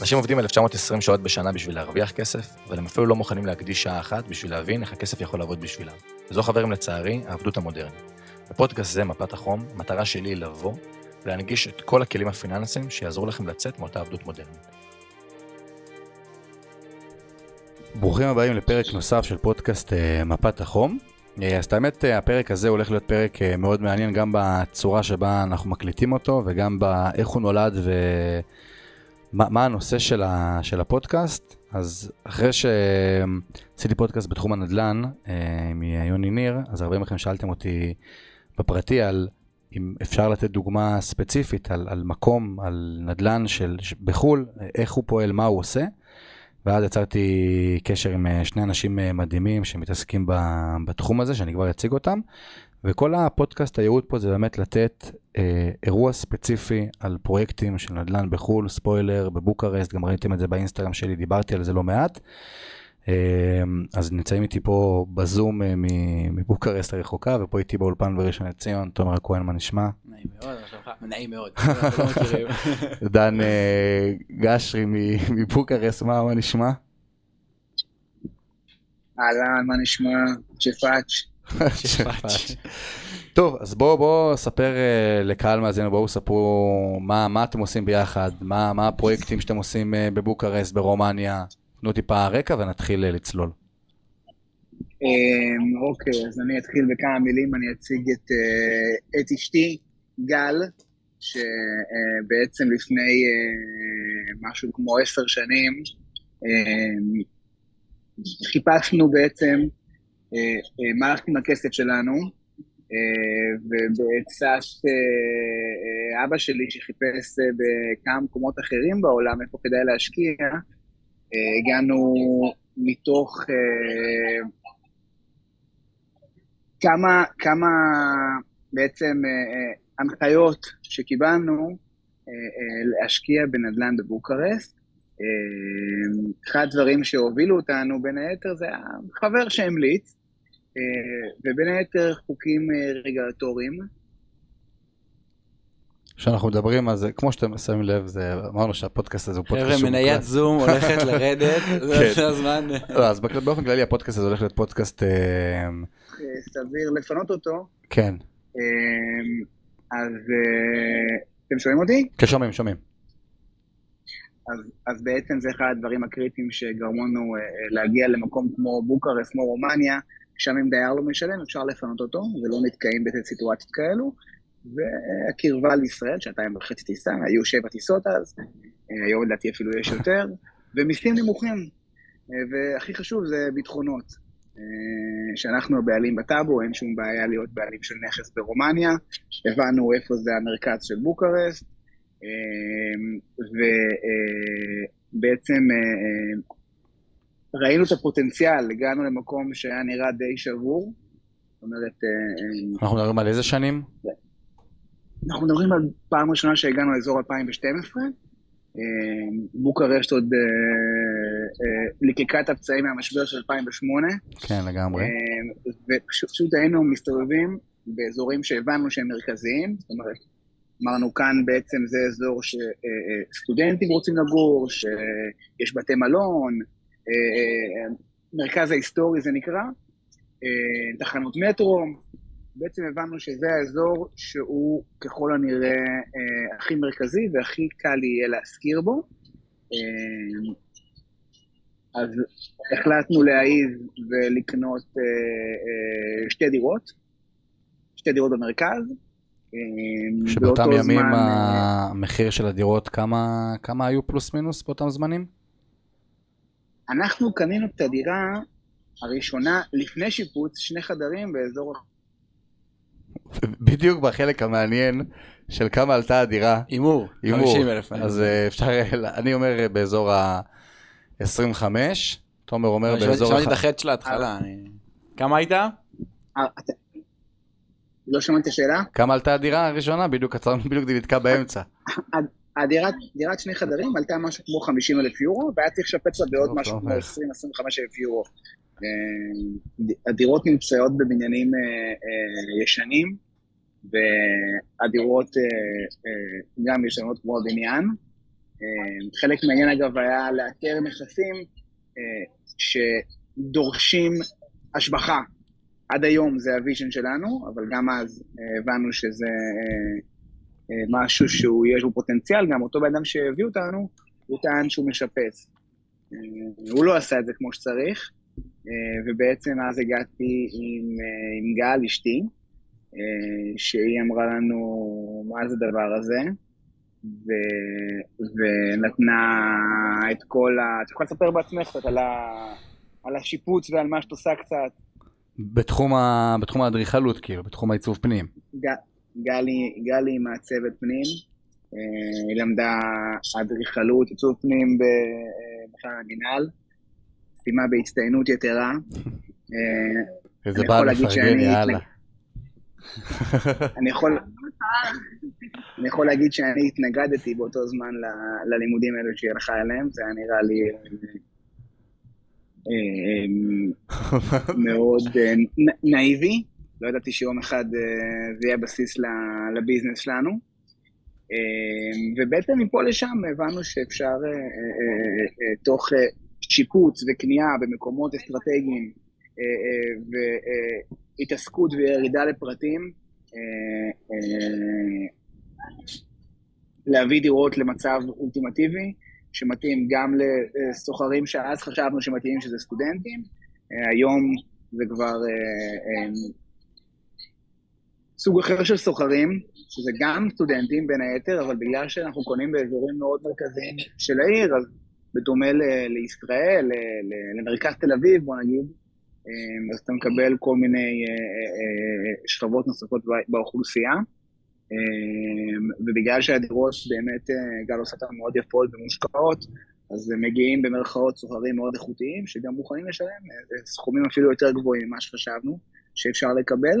אנשים עובדים 1920 שעות בשנה בשביל להרוויח כסף, אבל הם אפילו לא מוכנים להקדיש שעה אחת בשביל להבין איך הכסף יכול לעבוד בשבילם. וזו חברים לצערי, העבדות המודרנית. בפודקאסט זה, מפת החום, המטרה שלי היא לבוא ולהנגיש את כל הכלים הפיננסיים שיעזרו לכם לצאת מאותה עבדות מודרנית. ברוכים הבאים לפרק נוסף של פודקאסט uh, מפת החום. Uh, אז את האמת, uh, הפרק הזה הולך להיות פרק מאוד מעניין גם בצורה שבה אנחנו מקליטים אותו וגם באיך הוא נולד ומה הנושא של, ה, של הפודקאסט. אז אחרי שעשיתי פודקאסט בתחום הנדל"ן uh, עם יוני ניר, אז הרבה מכם שאלתם אותי בפרטי על אם אפשר לתת דוגמה ספציפית על, על מקום, על נדל"ן של, בחו"ל, איך הוא פועל, מה הוא עושה. ואז יצרתי קשר עם אה, שני אנשים אה, מדהימים שמתעסקים בתחום הזה, שאני כבר אציג אותם. וכל הפודקאסט, הייעוד פה זה באמת לתת אה, אירוע ספציפי על פרויקטים של נדל"ן בחו"ל, ספוילר, בבוקרסט, גם ראיתם את זה באינסטגרם שלי, דיברתי על זה לא מעט. אמ, אז נמצאים איתי פה בזום אה, מבוקרסט הרחוקה, ופה איתי באולפן בראשון לציון, תומר הכהן, מה נשמע? נעים מאוד, נעים מאוד. דן אה, גשרי מבוקרסט, מה נשמע? אהלן, מה נשמע? צ'פאץ'. טוב, אז בואו בוא ספר uh, לקהל מאזינו, בואו ספרו מה, מה אתם עושים ביחד, מה, מה הפרויקטים שאתם עושים uh, בבוקרסט, ברומניה, תנו טיפה רקע ונתחיל אה, לצלול. אמ, אוקיי, אז אני אתחיל בכמה מילים, אני אציג את, את אשתי, גל, שבעצם לפני משהו כמו עשר שנים, אמ, חיפשנו בעצם מה הלכת עם הכסף שלנו, ובעצת אבא שלי שחיפש בכמה מקומות אחרים בעולם איפה כדאי להשקיע, הגענו מתוך כמה, כמה בעצם הנחיות שקיבלנו להשקיע בנדל"ן בבוקרסט. אחד הדברים שהובילו אותנו בין היתר זה החבר שהמליץ, ובין היתר חוקים אה, רגולטוריים. כשאנחנו מדברים על זה, כמו שאתם שמים לב, זה, אמרנו שהפודקאסט הזה הוא פודקאסט שהוא... חבר'ה, מניית זום הולכת לרדת, זה כן. הזמן. לא, אז באופן כללי הפודקאסט הזה הולך להיות פודקאסט... אה, אה, סביר לפנות אותו. כן. אה, אז אתם שומעים אותי? כן, שומעים, שומעים. אז, אז בעצם זה אחד הדברים הקריטיים שגרמו לנו להגיע למקום כמו בוקרס, כמו רומניה, שם אם דייר לא משלם, אפשר לפנות אותו, ולא נתקעים בסיטואציות כאלו. והקרבה לישראל, שעתיים וחצי טיסה, היו שבע טיסות אז, היום לדעתי אפילו יש יותר, ומיסים נמוכים, והכי חשוב זה ביטחונות. שאנחנו הבעלים בטאבו, אין שום בעיה להיות בעלים של נכס ברומניה, הבנו איפה זה המרכז של בוקרסט, ובעצם ראינו את הפוטנציאל, הגענו למקום שהיה נראה די שבור. זאת אומרת... אנחנו מדברים על איזה שנים? אנחנו מדברים על פעם ראשונה שהגענו לאזור 2012. אה, בוקרשט עוד אה, אה, ליקקה את הפצעים מהמשבר של 2008. כן, לגמרי. ופשוט היינו מסתובבים באזורים שהבנו שהם מרכזיים, זאת אומרת, אמרנו כאן בעצם זה אזור שסטודנטים רוצים לגור, שיש בתי מלון, מרכז ההיסטורי זה נקרא, תחנות מטרו, בעצם הבנו שזה האזור שהוא ככל הנראה אה, הכי מרכזי והכי קל יהיה להשכיר בו. אה, אז החלטנו להעיז ולקנות אה, אה, שתי דירות, שתי דירות במרכז. אה, שבאותם ימים זמן, אה, המחיר של הדירות, כמה, כמה היו פלוס מינוס באותם זמנים? אנחנו קנינו את הדירה הראשונה לפני שיפוץ, שני חדרים באזור בדיוק בחלק המעניין של כמה עלתה הדירה. הימור. הימור. 50 אלף. אז אה, אפשר, אני אומר אה, באזור ה-25, תומר אומר באזור... שמעתי את החטא של ההתחלה. כמה היית? אה, לא שמעתי את השאלה. כמה עלתה הדירה הראשונה? בדיוק עצרנו, בדיוק נתקע באמצע. הדירת שני חדרים עלתה משהו כמו 50 אלף יורו, והיה צריך לשפץ לה בעוד משהו כמו 20-25 אלף יורו. הדירות נמצאות בבניינים אה, אה, ישנים, והדירות אה, גם ישנות כמו הבניין. חלק מהעניין אגב היה לאתר נכסים שדורשים השבחה. עד היום זה ה vision שלנו, אבל גם אז הבנו שזה משהו שהוא, יש לו פוטנציאל, גם אותו בן אדם שהביא אותנו, הוא טען שהוא משפץ. הוא לא עשה את זה כמו שצריך, ובעצם אז הגעתי עם, עם גל, אשתי, שהיא אמרה לנו מה זה הדבר הזה, ו, ונתנה את כל ה... את יכולה לספר בעצמך קצת על, ה, על השיפוץ ועל מה שאת עושה קצת. בתחום, ה, בתחום האדריכלות, כאילו, בתחום העיצוב פנים. ג, גלי, גלי מעצבת פנים, היא למדה אדריכלות, עיצוב פנים בכלל המינהל, סיימה בהצטיינות יתרה. איזה בעל מפרגן, יאללה. אני יכול, אני יכול להגיד שאני התנגדתי באותו זמן ל, ללימודים האלו שהיא הלכה אליהם, זה היה נראה לי מאוד נאיבי, לא ידעתי שיום אחד זה יהיה בסיס לביזנס שלנו. ובעצם מפה לשם הבנו שאפשר תוך שיפוץ וקנייה במקומות אסטרטגיים והתעסקות וירידה לפרטים, להביא דירות למצב אולטימטיבי, שמתאים גם לסוחרים שאז חשבנו שמתאים שזה סטודנטים, היום זה כבר סוג אחר של סוחרים, שזה גם סטודנטים בין היתר, אבל בגלל שאנחנו קונים באזורים מאוד מרכזיים של העיר, אז בדומה לישראל, למרכז תל אביב, בוא נגיד, אז אתה מקבל כל מיני שכבות נוספות באוכלוסייה. ובגלל שהדירות באמת, גל עושה אותן מאוד יפות ומושקעות, אז מגיעים במרכאות סוחרים מאוד איכותיים, שגם מוכנים לשלם סכומים אפילו יותר גבוהים ממה שחשבנו שאפשר לקבל.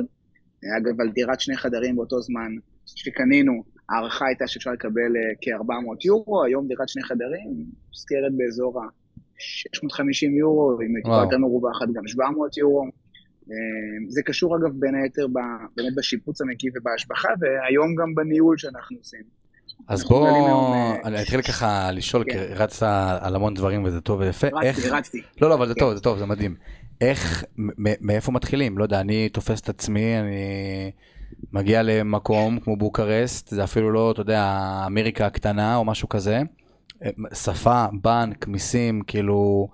אגב, על דירת שני חדרים באותו זמן שקנינו, ההערכה הייתה שאפשר לקבל כ-400 יורו, היום דירת שני חדרים מוזכרת באזור ה-650 יורו, יותר מרובה אחת גם 700 יורו. זה קשור אגב בין היתר באמת בשיפוץ המקיף ובהשבחה, והיום גם בניהול שאנחנו עושים. אז בוא, אני אתחיל ככה לשאול, כי רצת על המון דברים וזה טוב ויפה. רצתי, רצתי. לא, לא, אבל זה טוב, זה טוב, זה מדהים. איך, מאיפה מתחילים? לא יודע, אני תופס את עצמי, אני מגיע למקום כמו בוקרסט, זה אפילו לא, אתה יודע, אמריקה הקטנה או משהו כזה. שפה, בנק, מיסים, כאילו,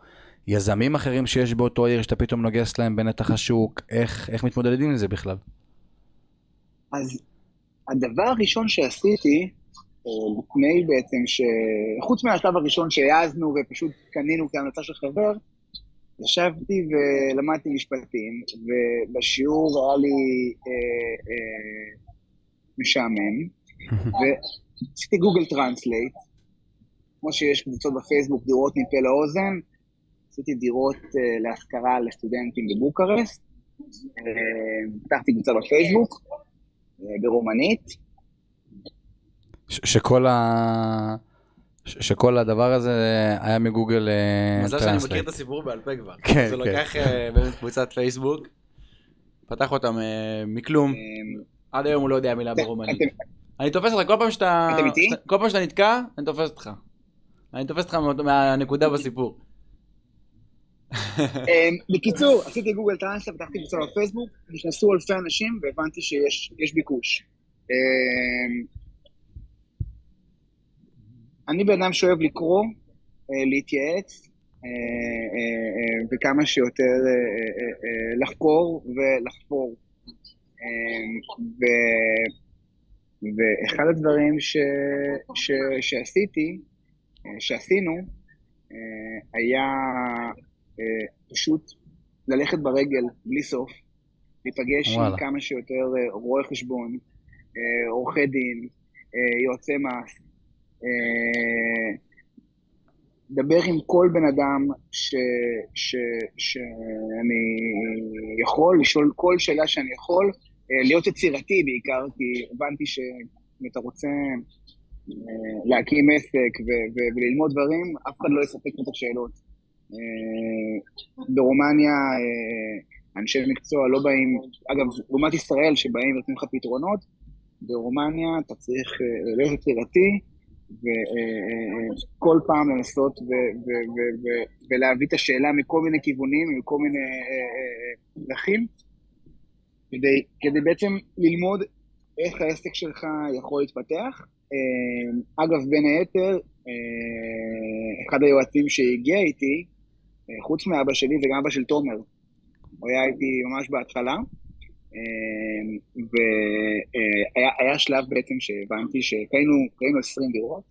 יזמים אחרים שיש באותו עיר שאתה פתאום נוגס להם בנתח השוק, איך, איך מתמודדים עם זה בכלל? אז הדבר הראשון שעשיתי, לפני בעצם, ש... חוץ מהשלב הראשון שהעזנו ופשוט קנינו כהמלצה של חבר, ישבתי ולמדתי משפטים, ובשיעור היה לי אה, אה, משעמם, ועשיתי Google Translate, כמו שיש קבוצות בפייסבוק, דירות מפה לאוזן, עשיתי דירות אה, להשכרה לסטודנטים בבוקרסט, פתחתי קבוצה בפייסבוק, אה, ברומנית. שכל ה... שכל הדבר הזה היה מ Google Translate. מזל שאני מכיר את הסיפור בעל פה כבר. כן, זה לוקח באמת קבוצת פייסבוק, פתח אותם מכלום, עד היום הוא לא יודע מילה ברומנית. אני תופס אותך כל פעם שאתה... אתם איתי? כל פעם שאתה נתקע, אני תופס אותך. אני תופס אותך מהנקודה בסיפור. בקיצור, עשיתי Google Translate, פתחתי קבוצה בפייסבוק, נכנסו אלפי אנשים והבנתי שיש ביקוש. אני בן אדם שאוהב לקרוא, להתייעץ, וכמה שיותר לחקור ולחפור. ואחד הדברים ש, ש, שעשיתי, שעשינו, היה פשוט ללכת ברגל בלי סוף, להיפגש עם כמה שיותר רואי חשבון, עורכי דין, יועצי מס, לדבר עם כל בן אדם ש, ש, שאני יכול, לשאול כל שאלה שאני יכול, להיות יצירתי בעיקר, כי הבנתי שאם אתה רוצה להקים עסק וללמוד דברים, אף אחד לא יספק את השאלות. ברומניה אנשי מקצוע לא באים, אגב, לעומת ישראל שבאים ונותנים לך פתרונות, ברומניה אתה צריך להיות יצירתי, וכל פעם לנסות ולהביא את השאלה מכל מיני כיוונים, מכל מיני דרכים, כדי, כדי בעצם ללמוד איך העסק שלך יכול להתפתח. אגב, בין היתר, אחד היועצים שהגיע איתי, חוץ מאבא שלי וגם אבא של תומר, הוא היה איתי ממש בהתחלה, והיה שלב בעצם שהבנתי שקיינו 20 דירות,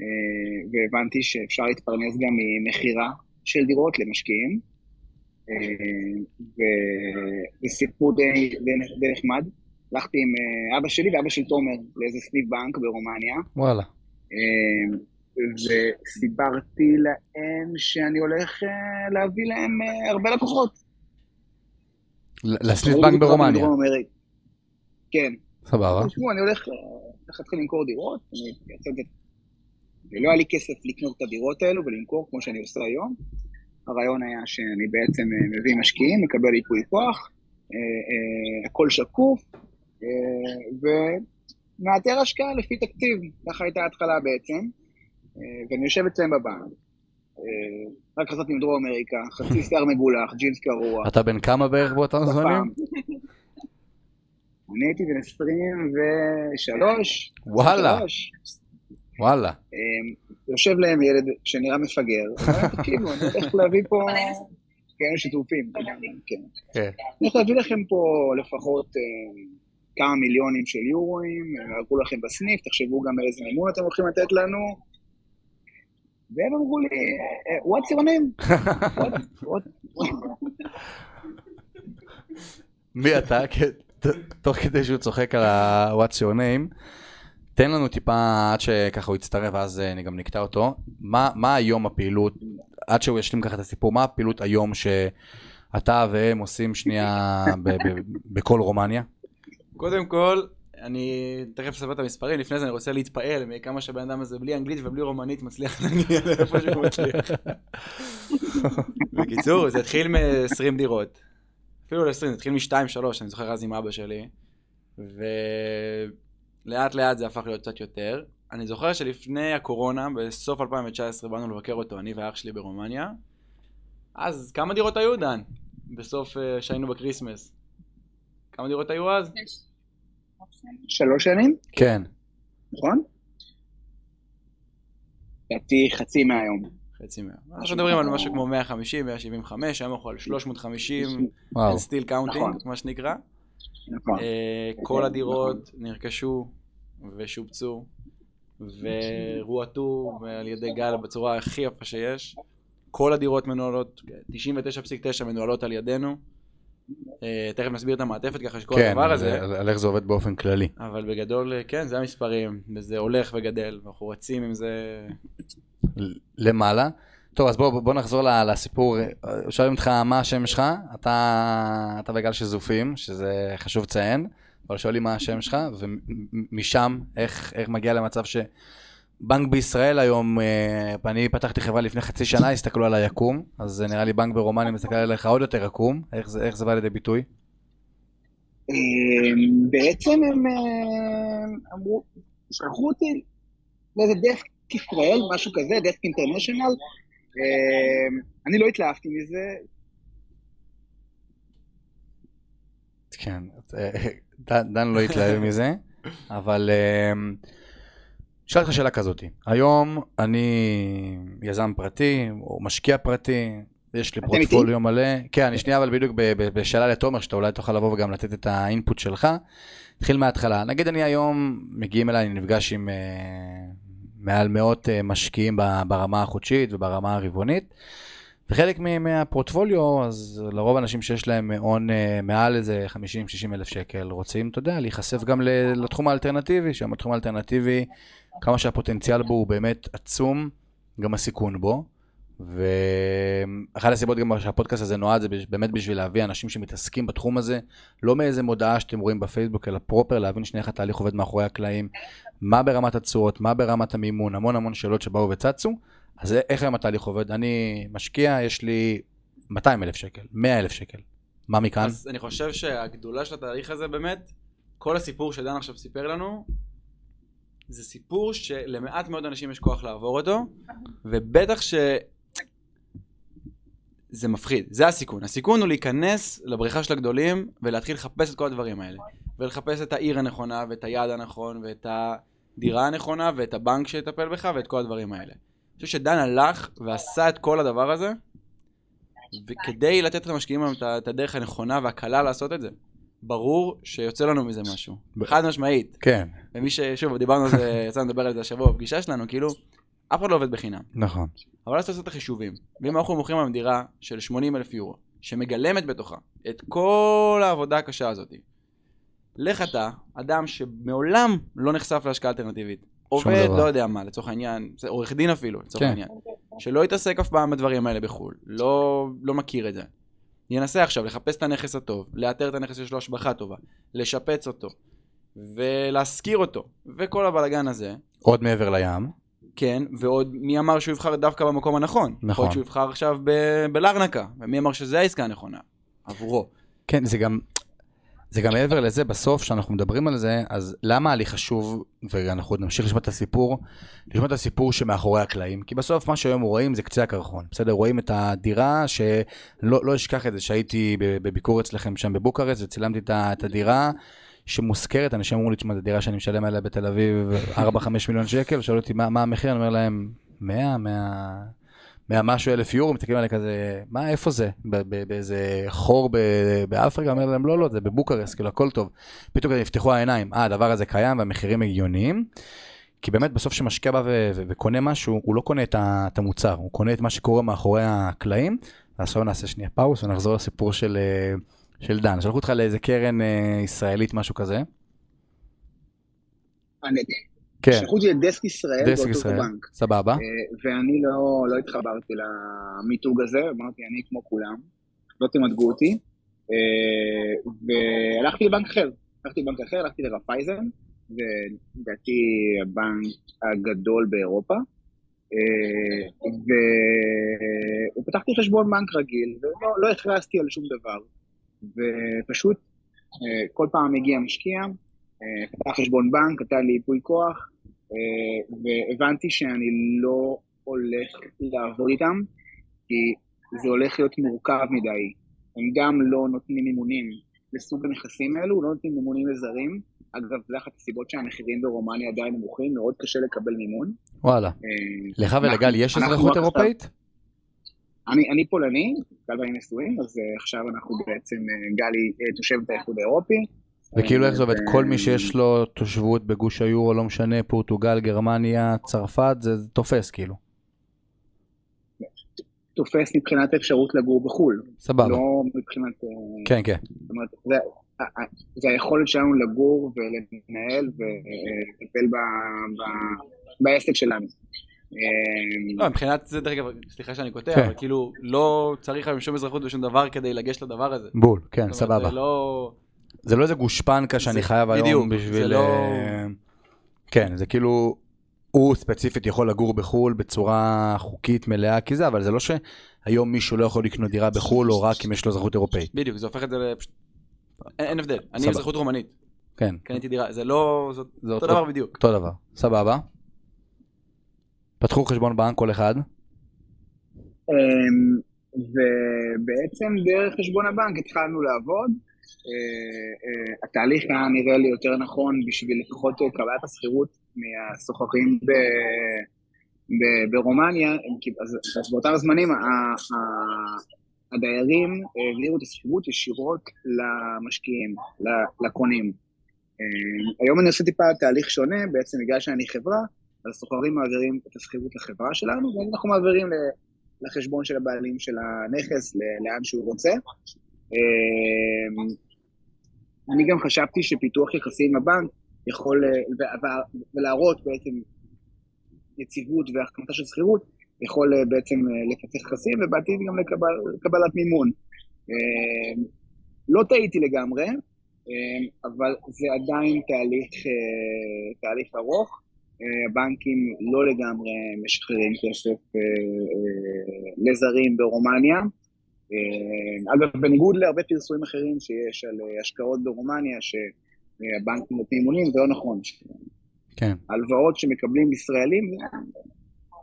אה, והבנתי שאפשר להתפרנס גם ממכירה של דירות למשקיעים, אה, וסיפור די, די נחמד. הלכתי עם אה, אבא שלי ואבא של תומר לאיזה סניף בנק ברומניה. וואלה. וסיפרתי להם שאני הולך להביא להם הרבה לקוחות. לסניף בנק ברומניה. כן. סבבה. תשמעו, אני הולך להתחיל למכור דירות, ולא היה לי כסף לקנות את הדירות האלו ולמכור כמו שאני עושה היום. הרעיון היה שאני בעצם אה, מביא משקיעים, מקבל ייפוי כוח, אה, אה, הכל שקוף, ומאתר השקעה לפי תקציב, ככה הייתה ההתחלה בעצם, ואני יושב אצלם בבנק. רק חזרתי מדרום אמריקה, חצי שיער מגולח, ג'ינס קרוע. אתה בן כמה בערך באותם זמנים? אני הייתי בן 23. וואלה. וואלה. אמ, יושב להם ילד שנראה מפגר, תקשיבו, אני הולך להביא פה... כן, שיתופים. כן. כן. אני הולך להביא לכם פה לפחות אמ, כמה מיליונים של יורואים, הרגו לכם בסניף, תחשבו גם איזה מימון אתם הולכים לתת לנו. והם אמרו לי, what's your name? מי אתה? תוך כדי שהוא צוחק על ה-what's your name, תן לנו טיפה עד שככה הוא יצטרף ואז אה, אני גם נקטע אותו. מה, מה היום הפעילות, עד שהוא ישלים ככה את הסיפור, מה הפעילות היום שאתה והם עושים שנייה בכל רומניה? קודם כל, אני תכף אספר את המספרים, לפני זה אני רוצה להתפעל מכמה שהבן אדם הזה בלי אנגלית ובלי רומנית מצליח להגיע לאיפה שהוא מצליח. בקיצור, זה התחיל מ-20 דירות. אפילו ל-20, זה התחיל מ-2-3, אני זוכר אז עם אבא שלי. ולאט לאט זה הפך להיות קצת יותר. אני זוכר שלפני הקורונה, בסוף 2019, באנו לבקר אותו, אני ואח שלי ברומניה. אז כמה דירות היו, דן? בסוף אה, שהיינו בכריסמס. כמה דירות היו אז? שלוש שנים? כן. נכון? לדעתי חצי מהיום. חצי מהיום. אנחנו מדברים על משהו כמו 150, 175, היום אנחנו על 350, and still counting, נכון. מה שנקרא. נכון. אה, כל הדירות נרכשו ושופצו ורועטו על ידי גל בצורה הכי יפה שיש. כל הדירות מנוהלות, 99.9 מנוהלות על ידינו. אה, תכף נסביר את המעטפת ככה שכל כן, הדבר הזה. כן, על איך זה עובד באופן כללי. אבל בגדול, אה, כן, זה המספרים, וזה הולך וגדל, ואנחנו רצים עם זה... למעלה. טוב, אז בוא, בוא נחזור לסיפור. שואלים אותך מה השם שלך, אתה, אתה בגל שזופים, שזה חשוב לציין, אבל שואלים מה השם שלך, ומשם, איך, איך מגיע למצב ש... בנק בישראל היום, אה, אני פתחתי חברה לפני חצי שנה, הסתכלו על היקום, אז נראה לי בנק ברומניה מסתכל עליך עוד יותר עקום, איך זה, איך זה בא לידי ביטוי? אמ, בעצם הם אה, אמרו, שלחו אותי לאיזה דסק ישראל, משהו כזה, דסק אינטרנשיונל, אני לא התלהבתי מזה. כן, אה, דן לא התלהב מזה, אבל... אשאל אותך שאלה כזאת, היום אני יזם פרטי, או משקיע פרטי, יש לי פרוטפוליו מלא, כן, אני שנייה אבל בדיוק בשאלה לתומר, שאתה אולי תוכל לבוא וגם לתת את האינפוט שלך. נתחיל מההתחלה, נגיד אני היום, מגיעים אליי, אני נפגש עם uh, מעל מאות uh, משקיעים ברמה החודשית וברמה הרבעונית. וחלק מהפורטפוליו, אז לרוב אנשים שיש להם הון uh, מעל איזה 50-60 אלף שקל, רוצים, אתה יודע, להיחשף גם לתחום האלטרנטיבי, שם התחום האלטרנטיבי כמה שהפוטנציאל בו הוא באמת עצום, גם הסיכון בו. ואחת הסיבות גם שהפודקאסט הזה נועד זה באמת בשביל להביא אנשים שמתעסקים בתחום הזה, לא מאיזה מודעה שאתם רואים בפייסבוק, אלא פרופר להבין שנייה איך התהליך עובד מאחורי הקלעים, מה ברמת התשואות, מה ברמת המימון, המון המון שאלות שבאו וצצו. אז איך היום התהליך עובד? אני משקיע, יש לי 200 אלף שקל, 100 אלף שקל. מה מכאן? אז אני חושב שהגדולה של התהליך הזה באמת, כל הסיפור שדן עכשיו סיפר לנו, זה סיפור שלמעט מאוד אנשים יש כוח לעבור אותו, ובטח ש... זה מפחיד, זה הסיכון. הסיכון הוא להיכנס לבריכה של הגדולים ולהתחיל לחפש את כל הדברים האלה. ולחפש את העיר הנכונה, ואת היעד הנכון, ואת הדירה הנכונה, ואת הבנק שיטפל בך, ואת כל הדברים האלה. אני חושב שדן הלך ועשה את כל הדבר הזה, וכדי לתת למשקיעים את הדרך הנכונה והקלה לעשות את זה, ברור שיוצא לנו מזה משהו. חד משמעית. כן, ומי ש... שוב, דיברנו על זה, יצא לדבר על זה השבוע בפגישה שלנו, כאילו, אף אחד לא עובד בחינם. נכון. אבל אז תעשה את החישובים. ואם אנחנו מוכרים היום דירה של 80 אלף יורו, שמגלמת בתוכה את כל העבודה הקשה הזאת, לך אתה, אדם שמעולם לא נחשף להשקעה אלטרנטיבית, עובד, דבר. לא יודע מה, לצורך העניין, עורך דין אפילו, לצורך כן. העניין, שלא יתעסק אף פעם בדברים האלה בחו"ל, לא, לא מכיר את זה. ינסה עכשיו לחפש את הנכס הטוב, לאתר את הנכס שיש לו השבחה טובה, לשפץ אותו, ולהשכיר אותו, וכל הבלגן הזה, עוד מעבר לים. כן, ועוד מי אמר שהוא יבחר דווקא במקום הנכון? יכול נכון. להיות שהוא יבחר עכשיו ב- בלרנקה, ומי אמר שזה העסקה הנכונה? עבורו. כן, זה גם, זה גם מעבר לזה, בסוף, כשאנחנו מדברים על זה, אז למה לי חשוב, ואנחנו עוד נמשיך לשמוע את הסיפור, לשמוע את הסיפור שמאחורי הקלעים, כי בסוף מה שהיום רואים זה קצה הקרחון, בסדר? רואים את הדירה, שלא לא אשכח את זה, שהייתי בביקור אצלכם שם בבוקרשט, וצילמתי את הדירה. שמושכרת, אנשים אמרו לי, תשמע, זו דירה שאני משלם עליה בתל אביב 4-5 מיליון שקל, שאלו אותי מה, מה המחיר, אני אומר להם, 100, 100, 100 משהו אלף יורו, מסתכלים עליי כזה, מה, איפה זה? באיזה חור באפריקה? אומר להם, לא, לא, זה בבוקרסט, כאילו, הכל טוב. פתאום כזה נפתחו העיניים, אה, הדבר הזה קיים והמחירים הגיוניים. כי באמת בסוף כשמשקיע בא וקונה משהו, הוא לא קונה את המוצר, הוא קונה את מה שקורה מאחורי הקלעים. ועכשיו נעשה שנייה פאוס ונחזור לסיפור של, אה, של דן. שלחו אותך לאיזה קרן אה, ישראלית, משהו כזה. אני- כן, שלחו אותי לדסק ישראל דסק באותו ישראל, בנק. סבבה. אה, ואני לא, לא התחברתי למיתוג הזה, אמרתי, אני כמו כולם, לא תמתגו אותי, אה, והלכתי לבנק אחר, הלכתי לבנק אחר, הלכתי לרפאייזן, ולדעתי הבנק הגדול באירופה, אה, ופתחתי חשבון בנק רגיל, ולא לא הכרזתי על שום דבר, ופשוט כל פעם הגיע משקיע, פתח חשבון בנק, נתן לי ייפוי כוח, אה, והבנתי שאני לא הולך לעבוד איתם, כי זה הולך להיות מורכב מדי. הם גם לא נותנים מימונים לסוג הנכסים האלו, לא נותנים מימונים לזרים. אגב, זה אחת הסיבות שהמחירים ברומניה עדיין נמוכים, מאוד קשה לקבל מימון. וואלה. אה, לך ולגל יש אזרחות אירופאית? אני, אני פולני, גל ואני נשואים, אז uh, עכשיו אנחנו בעצם, uh, גלי uh, תושבת האיחוד האירופי. וכאילו איך זה עובד? כל מי שיש לו תושבות בגוש היורו, לא משנה, פורטוגל, גרמניה, צרפת, זה תופס כאילו. תופס מבחינת האפשרות לגור בחו"ל, סבבה. לא מבחינת... uh, כן, כן. זאת אומרת, זה, ה- ה- זה היכולת שלנו לגור ולנהל ולטפל ב- ב- בעסק שלנו. אה, לא, מבחינת זה, דרך אגב, סליחה שאני קוטע, כן. אבל כאילו, לא צריך היום שום אזרחות ושום דבר כדי לגשת לדבר הזה. בול, כן, אומרת, סבבה. זה לא... זה לא איזה גושפנקה שאני זה- חייב היום בדיוק, בשביל... זה לא- אה, כן, זה כאילו, הוא ספציפית יכול לגור בחו"ל בצורה חוקית מלאה כי זה, אבל זה לא שהיום מישהו לא יכול לקנות דירה בחו"ל או רק אם יש לו אזרחות אירופאית. בדיוק, זה הופך את זה לפשוט... אין אין הבדל. אני סבבה. אזרחות רומנית, כן, קניתי דירה, זה לא... זה זה אותו דבר בדיוק. אותו דבר. סבבה. פתחו חשבון בנק כל אחד. אמ, ובעצם דרך חשבון הבנק התחלנו לעבוד. אה, אה, התהליך היה נראה לי יותר נכון בשביל לפחות קבלת השכירות מהסוחרים ב- ב- ברומניה, אז אז באותם הזמנים ה- ה- הדיירים העבירו את השכירות ישירות למשקיעים, לקונים. אה, היום אני עושה טיפה תהליך שונה, בעצם בגלל שאני חברה, אז הסוחרים מעבירים את השכירות לחברה שלנו, ואנחנו מעבירים לחשבון של הבעלים של הנכס, לאן שהוא רוצה. אמ, אני גם חשבתי שפיתוח יחסים עם הבנק יכול, אה, ולהראות בעצם יציבות והחלטה של שכירות, יכול אה, בעצם אה, לפתח יחסים, ובעתיד גם לקבל, לקבלת מימון. אמ, לא טעיתי לגמרי, אמ, אבל זה עדיין תהליך, תהליך ארוך. הבנקים לא לגמרי משחררים כסף לזרים ברומניה. אה, אגב, בניגוד להרבה פרסומים אחרים שיש על אה, השקעות ברומניה, שהבנקים נותנים מימונים, זה לא נכון. כן. הלוואות שמקבלים ישראלים,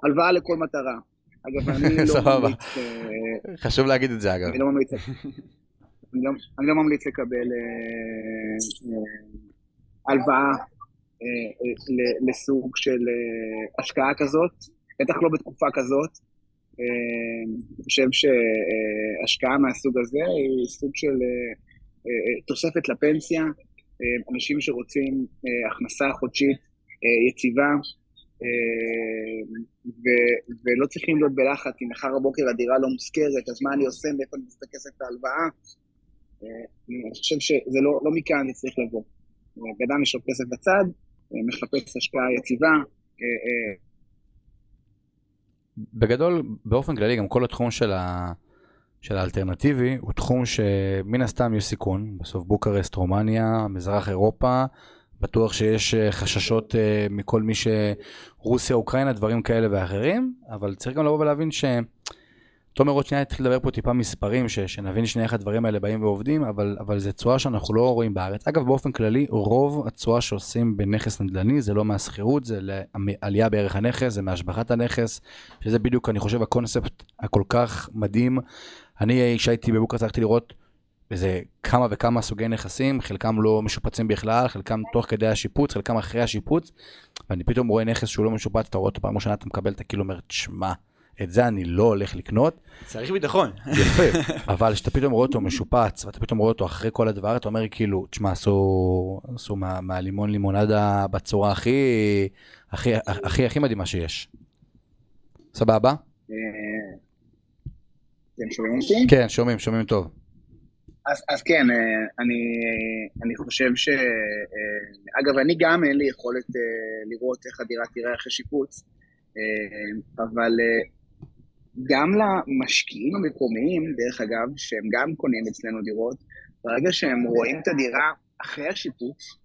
הלוואה לכל מטרה. אגב, אני לא סבבה. ממליץ, אה, חשוב להגיד את זה אגב. אני לא ממליץ, אני לא, אני לא ממליץ לקבל אה, אה, הלוואה אה, אה, לסוג של השקעה כזאת, בטח לא בתקופה כזאת. אה, אני חושב שהשקעה מהסוג הזה היא סוג של אה, אה, תוספת לפנסיה, אנשים שרוצים הכנסה חודשית יציבה, ו- ולא צריכים להיות בלחץ אם מחר בבוקר הדירה לא מושכרת, אז מה אני עושה, מאיפה אני את הכסף להלוואה? אה, אני חושב שזה לא, לא מכאן זה צריך לבוא. בן אדם יש לו כסף בצד, מחפש השקעה יציבה, בגדול, באופן כללי, גם כל התחום של, ה... של האלטרנטיבי הוא תחום שמן הסתם יש סיכון. בסוף בוקרסט, רומניה, מזרח אירופה, בטוח שיש אה, חששות אה, מכל מי שרוסיה, אוקראינה, דברים כאלה ואחרים, אבל צריך גם לבוא ולהבין ש... תומר עוד שנייה התחיל לדבר פה טיפה מספרים, ש, שנבין שנייה איך הדברים האלה באים ועובדים, אבל, אבל זו תשואה שאנחנו לא רואים בארץ. אגב, באופן כללי, רוב התשואה שעושים בנכס נדל"ני זה לא מהשכירות, זה לעלייה בערך הנכס, זה מהשבחת הנכס, שזה בדיוק, אני חושב, הקונספט הכל כך מדהים. אני, כשהייתי בבוקר, הלכתי לראות איזה כמה וכמה סוגי נכסים, חלקם לא משופצים בכלל, חלקם תוך כדי השיפוץ, חלקם אחרי השיפוץ, ואני פתאום רואה נכס שהוא לא משופץ, אתה רואה אותו פעם ראשונה, אתה מקבל את הכאילו, אומר, תשמע, את זה אני לא הולך לקנות. צריך ביטחון. יפה, אבל כשאתה פתאום רואה אותו משופץ, ואתה פתאום רואה אותו אחרי כל הדבר, אתה אומר כאילו, תשמע, עשו, עשו מה, מהלימון לימונדה בצורה הכי, הכי, הכי, הכי מדהימה שיש. סבבה? אה, אתם שומעים אותי? כן, שומעים, שומעים טוב. אז, אז כן, אה, אני, אני חושב ש... אה, אגב, אני גם אין לי יכולת לראות איך הדירה תראה אחרי שיפוץ, אבל גם למשקיעים המקומיים, דרך אגב, שהם גם קונים אצלנו דירות, ברגע שהם רואים את הדירה אחרי השיפוץ,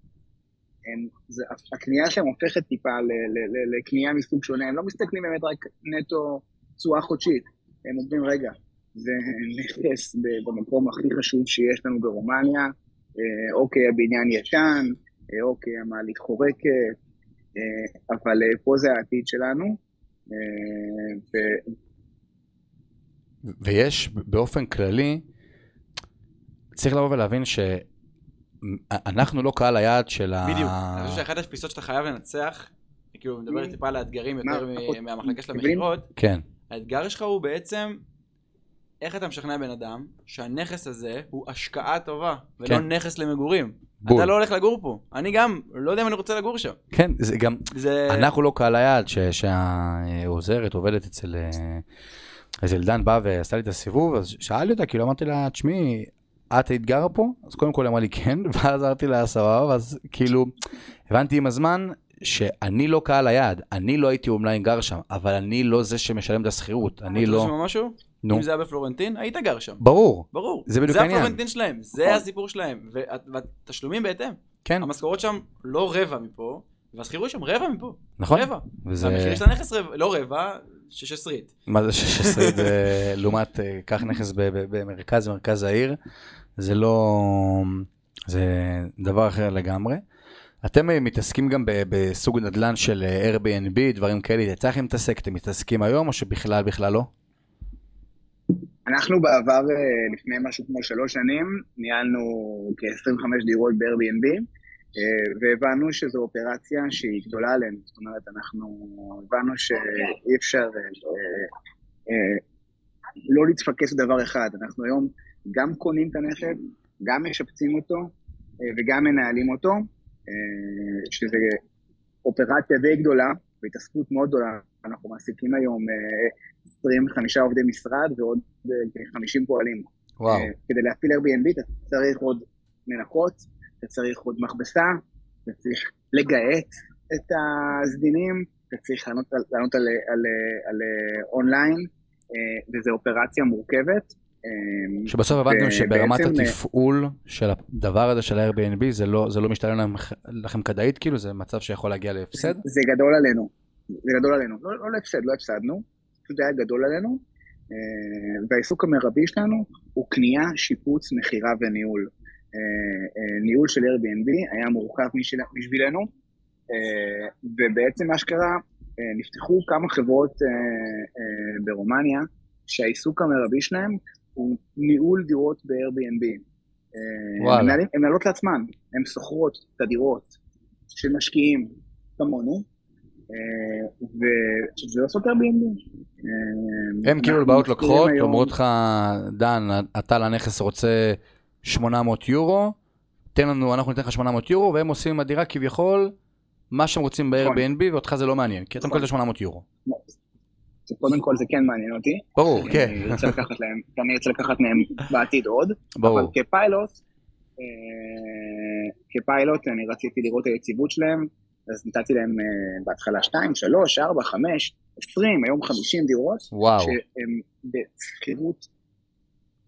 הם, זה, הקנייה שלהם הופכת טיפה לקנייה מסוג שונה, הם לא מסתכלים באמת רק נטו תשואה חודשית, הם אומרים, רגע, זה נכס במקום הכי חשוב שיש לנו ברומניה, אה, אוקיי, הבניין ישן, אה, אוקיי, המעלית חורקת, אה, אבל פה זה העתיד שלנו, ויש באופן כללי, צריך לבוא ולהבין שאנחנו לא קהל היעד של ה... בדיוק. אני חושב שאחת התפיסות שאתה חייב לנצח, כאילו, מדבר טיפה על האתגרים יותר מהמחלקה של? המכירות, כן, האתגר שלך הוא בעצם איך אתה משכנע בן אדם שהנכס הזה הוא השקעה טובה, ולא כן. נכס למגורים. בול. אתה לא הולך לגור פה. אני גם לא יודע אם אני רוצה לגור שם. כן, זה גם, זה... אנחנו לא קהל היעד, שהעוזרת עובדת אצל... אז אלדן בא ועשה לי את הסיבוב, אז שאלתי אותה, כאילו אמרתי לה, תשמעי, את היית גרה פה? אז קודם כל אמרה לי כן, ואז אמרתי לה סבבה, ואז כאילו, הבנתי עם הזמן שאני לא קהל היעד, אני לא הייתי אונליין גר שם, אבל אני לא זה שמשלם את השכירות, אני אתה לא... רוצה לשמוע משהו? נו, אם זה היה בפלורנטין, היית גר שם. ברור, ברור. זה בדיוק זה העניין. הפלורנטין שלהם, זה נכון. הסיפור שלהם. וה- והתשלומים בהתאם. כן, המשכורות שם לא רבע מפה, והשכירות שם רבע מפה. נכון, רבע. וזה... והמחיר של הנכס רבע, לא רבע, שש עשרית. מה זה 16 זה לעומת אה, קח נכס במרכז מרכז העיר זה לא זה דבר אחר לגמרי. אתם אה, מתעסקים גם בסוג נדל"ן של אה, Airbnb דברים כאלה יצא לכם להתעסק אתם מתעסקים היום או שבכלל בכלל לא? אנחנו בעבר, לפני משהו כמו שלוש שנים, ניהלנו כ-25 דירות ב-Airbnb, והבנו שזו אופרציה שהיא גדולה עלינו. זאת אומרת, אנחנו הבנו שאי אפשר אה, אה, לא להתפקס בדבר אחד. אנחנו היום גם קונים את הנכס, גם משפצים אותו אה, וגם מנהלים אותו, אה, שזה אופרציה די גדולה והתעסקות מאוד גדולה. אנחנו מעסיקים היום אה, 25 עובדי משרד ועוד אה, כ-50 פועלים. וואו אה, כדי להפעיל Airbnb אתה צריך עוד מנקות, אתה צריך עוד מכבסה, אתה צריך לגהץ את הסדינים, אתה צריך לענות על, לענות על, על, על, על אונליין, אה, וזו אופרציה מורכבת. אה, שבסוף הבנתם שברמת אה, התפעול של הדבר הזה של ה-Airbnb זה לא זה לא משתלם לכם- לכם כדאית כאילו זה מצב שיכול להגיע להפסד? זה גדול עלינו, זה גדול עלינו. לא, לא להפסד, לא הפסדנו, פשוט היה גדול עלינו, אה, והעיסוק המרבי שלנו הוא קנייה, שיפוץ, מכירה וניהול. אה, אה, ניהול של Airbnb היה מורכב בשבילנו, אה, ובעצם מה שקרה, נפתחו כמה חברות ברומניה, שהעיסוק המרבי שלהם הוא ניהול דירות ב-Airbnb. הן מנהלות לעצמן, הן שוכרות את הדירות של משקיעים כמונו, ועושות Airbnb. הם כאילו באות לוקחות, אומרות לך, דן, אתה לנכס רוצה 800 יורו, תן לנו, אנחנו ניתן לך 800 יורו, והם עושים עם הדירה כביכול מה שהם רוצים ב-Airbnb, ואותך זה לא מעניין, כי אתה מקבל את 800 יורו. קודם כל זה כן מעניין אותי. ברור, כן. אני ארצה לקחת להם, אני ארצה לקחת מהם בעתיד עוד. ברור. אבל כפיילוט, כפיילוט אני רציתי לראות היציבות שלהם, אז נתתי להם בהתחלה 2, 3, 4, 5, 20, היום 50 דירות. וואו. שהם בשכירות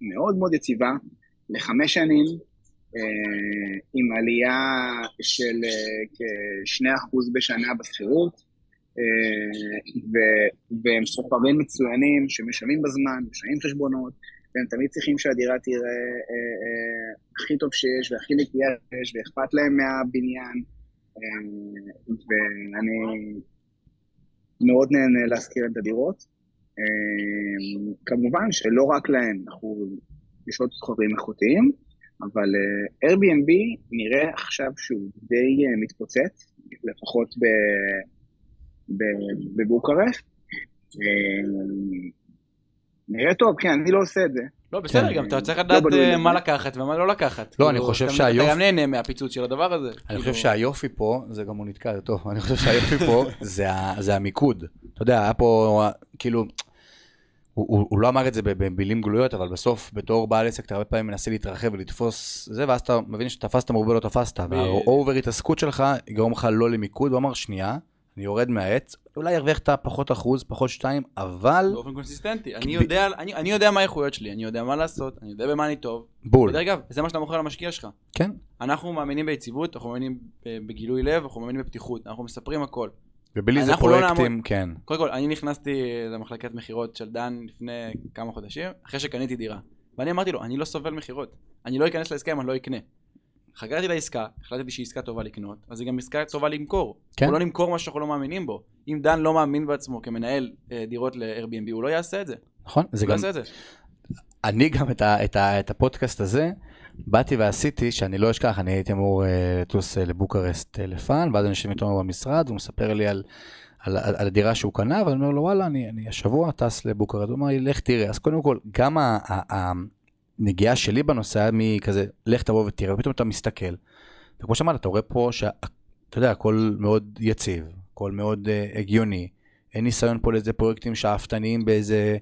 מאוד מאוד יציבה, לחמש שנים, עם עלייה של כ-2% בשנה בשכירות, והם סוחרים מצוינים שמשלמים בזמן, משלמים חשבונות, והם תמיד צריכים שהדירה תראה הכי טוב שיש והכי נקייה שיש, ואכפת להם מהבניין, ואני מאוד נהנה להזכיר את הדירות. כמובן שלא רק להם, אנחנו יש עוד סוחרים איכותיים, אבל uh, Airbnb נראה עכשיו שהוא די uh, מתפוצץ, לפחות בבוקרשט. Uh, נראה טוב, כן, אני לא עושה את זה. לא, בסדר, גם אתה צריך לדעת מה לקחת ומה לא לקחת. לא, אני חושב שהיופי... אתה גם נהנה מהפיצוץ של הדבר הזה. אני חושב שהיופי פה, זה גם הוא נתקע, זה טוב, אני חושב שהיופי פה זה המיקוד. אתה יודע, היה פה, כאילו... הוא, הוא, הוא לא אמר את זה במילים גלויות, אבל בסוף, בתור בעל עסק, אתה הרבה פעמים מנסה להתרחב ולתפוס זה, ואז אתה מבין שתפסת מרובה לא תפסת. והאובר התעסקות שלך יגרום לך לא למיקוד, הוא אמר, שנייה, אני יורד מהעץ, אולי ירוויח את הפחות אחוז, פחות שתיים, אבל... באופן קונסיסטנטי. אני יודע, אני, אני יודע מה האיכויות שלי, אני יודע מה לעשות, אני יודע במה אני טוב. בול. ודרך אגב, זה מה שאתה מוכר למשקיע שלך. כן. אנחנו מאמינים ביציבות, אנחנו מאמינים בגילוי לב, אנחנו מאמינים בפתיחות, אנחנו מספרים הכל. ובלי זה פרויקטים, לא כן. קודם כל, אני נכנסתי למחלקת מכירות של דן לפני כמה חודשים, אחרי שקניתי דירה. ואני אמרתי לו, אני לא סובל מכירות. אני לא אכנס לעסקה אם אני לא אקנה. חקרתי לעסקה, החלטתי שהיא עסקה טובה לקנות, אז היא גם עסקה טובה למכור. כן. הוא לא נמכור מה שאנחנו לא מאמינים בו. אם דן לא מאמין בעצמו כמנהל אה, דירות ל-Airbnb, הוא לא יעשה את זה. נכון, זה לא גם... יעשה את זה. אני גם את, ה, את, ה, את הפודקאסט הזה, באתי ועשיתי, שאני לא אשכח, אני הייתי אמור לטוס uh, uh, לבוקרסט uh, לפאן, ואז אני יושב איתו במשרד, הוא מספר לי על, על, על, על הדירה שהוא קנה, ואני אומר לו, וואלה, אני, אני השבוע טס לבוקרסט, הוא אומר לי, לך תראה. אז קודם כל, גם הנגיעה שלי בנושא היה מכזה, לך תבוא ותראה, ופתאום אתה מסתכל. וכמו שאמרת, אתה רואה פה שאתה יודע, הכל מאוד יציב, הכל מאוד uh, הגיוני. אין ניסיון פה לאיזה פרויקטים שאפתניים באיזה...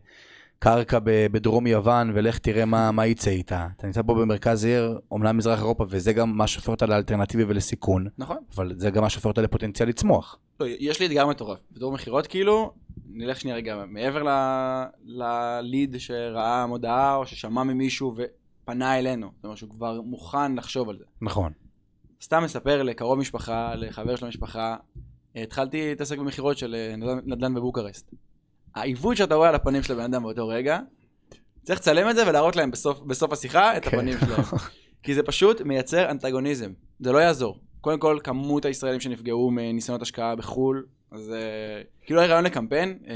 קרקע בדרום יוון, ולך תראה מה, מה יצא איתה. אתה נמצא פה במרכז עיר, אומנם מזרח אירופה, וזה גם מה שהופך אותה לאלטרנטיבי ולסיכון. נכון. אבל זה גם מה שהופך אותה לפוטנציאל לצמוח. לא, יש לי אתגר מטורף. בתור מכירות כאילו, נלך שנייה רגע, מעבר לליד שראה מודעה, או ששמע ממישהו ופנה אלינו. זאת אומרת שהוא כבר מוכן לחשוב על זה. נכון. סתם מספר לקרוב משפחה, לחבר של המשפחה, התחלתי להתעסק במכירות של נדל"ן בבוקרשט. העיוות שאתה רואה על הפנים של הבן אדם באותו רגע, צריך לצלם את זה ולהראות להם בסוף, בסוף השיחה את כן. הפנים שלהם. כי זה פשוט מייצר אנטגוניזם, זה לא יעזור. קודם כל, כמות הישראלים שנפגעו מניסיונות השקעה בחו"ל, אז uh, כאילו היה רעיון לקמפיין, uh,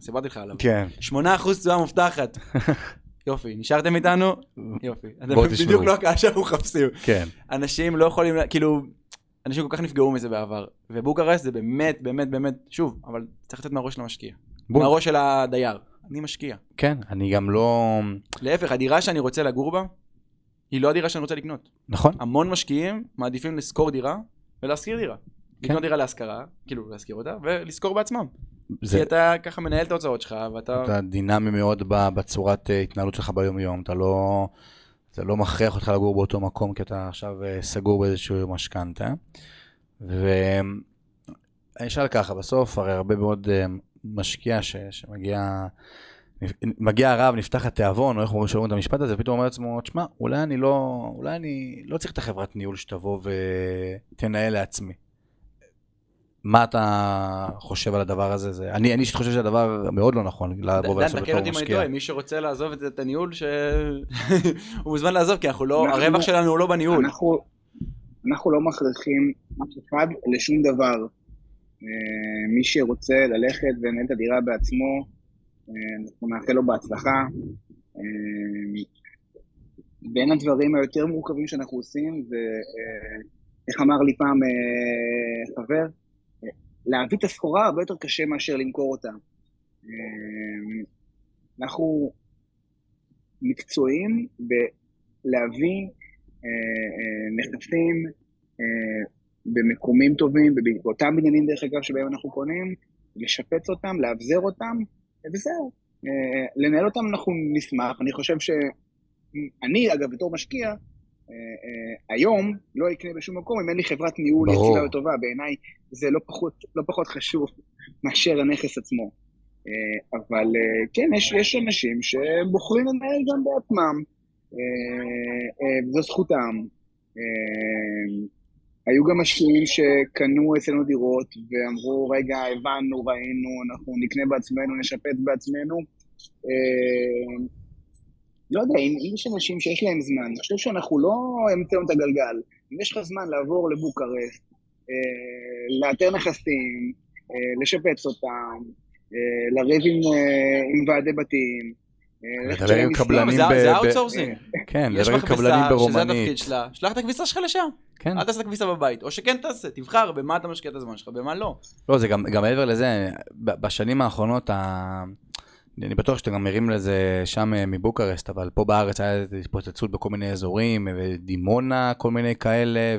סיפרתי לך עליו. כן. 8% תשואה מובטחת. יופי, נשארתם איתנו? יופי. אתם בואו תשמעו. בדיוק לא הקהל שאנחנו מחפשים. כן. אנשים לא יכולים, כאילו, אנשים כל כך נפגעו מזה בעבר. ובוקרסט זה באמת, באמת, באמת, שוב, אבל צריך לתת מהראש למשקיע. בול. מהראש של הדייר. אני משקיע. כן, אני גם לא... להפך, הדירה שאני רוצה לגור בה, היא לא הדירה שאני רוצה לקנות. נכון. המון משקיעים מעדיפים לשכור דירה ולהשכיר דירה. כן. לקנות דירה להשכרה, כאילו להשכיר אותה, ולשכור בעצמם. זה כי אתה ככה מנהל את ההוצאות שלך, ואתה... אתה דינמי מאוד בצורת אה, התנהלות שלך ביום-יום, אתה לא... זה לא מכריח אותך לגור באותו מקום, כי אתה עכשיו אה, סגור באיזשהו משכנתה. ואני אשאל ככה, בסוף הרי הרבה מאוד אה, משקיע ש... שמגיע... מגיע הרב, נפתח התיאבון, או איך אומרים שאומרים את המשפט הזה, ופתאום אומר לעצמו, תשמע, אולי אני לא, אולי אני לא צריך את החברת ניהול שתבוא ותנהל לעצמי. מה אתה חושב על הדבר הזה? זה, אני, אני אישית חושב שהדבר מאוד לא נכון, לבוא דן, ולעשות תקן בתור אותי אם אני משקיע. טועה, מי שרוצה לעזוב את את הניהול, ש... הוא מוזמן לעזוב, כי אנחנו לא, אנחנו- הרווח שלנו הוא לא בניהול. אנחנו, אנחנו לא מכריחים אף אחד לשום דבר. אה, מי שרוצה ללכת ולנהל את הדירה בעצמו, אה, אנחנו נאחל לו בהצלחה. אה, בין הדברים היותר מורכבים שאנחנו עושים, ואיך אמר לי פעם חבר, להביא את הסחורה הרבה יותר קשה מאשר למכור אותה. אנחנו מקצועיים בלהביא נכסים במקומים טובים, באותם בניינים דרך אגב שבהם אנחנו קונים, לשפץ אותם, לאבזר אותם, וזהו. אה, לנהל אותם אנחנו נשמח, אני חושב ש... אני, אגב, בתור משקיע, אה, אה, היום לא אקנה בשום מקום אם אין לי חברת ניהול יציבה וטובה, בעיניי זה לא פחות, לא פחות חשוב מאשר הנכס עצמו. אבל כן, יש, יש אנשים שבוחרים לנהל גם בעצמם, וזו זכותם. היו גם משקיעים שקנו אצלנו דירות ואמרו, רגע, הבנו, ראינו, אנחנו נקנה בעצמנו, נשפץ בעצמנו. אה, לא יודע, אם יש אנשים שיש להם זמן, אני חושב שאנחנו לא המצאנו את הגלגל. אם יש לך זמן לעבור לבוקרסט, אה, לאתר נכסים, אה, לשפץ אותם, לריב עם ועדי בתים, לדבר עם קבלנים ב... זה outsourcing. כן, לדבר עם קבלנים ברומנית. שזה התפקיד שלה, שלח את הכביסה שלך לשם. כן. אל תעשה את הכביסה בבית, או שכן תעשה, תבחר במה אתה משקיע את הזמן שלך, במה לא. לא, זה גם מעבר לזה, בשנים האחרונות, אני בטוח שאתם גם ערים לזה שם אה, מבוקרשט, אבל פה בארץ היה התפוצצות בכל מיני אזורים, ודימונה, כל מיני כאלה,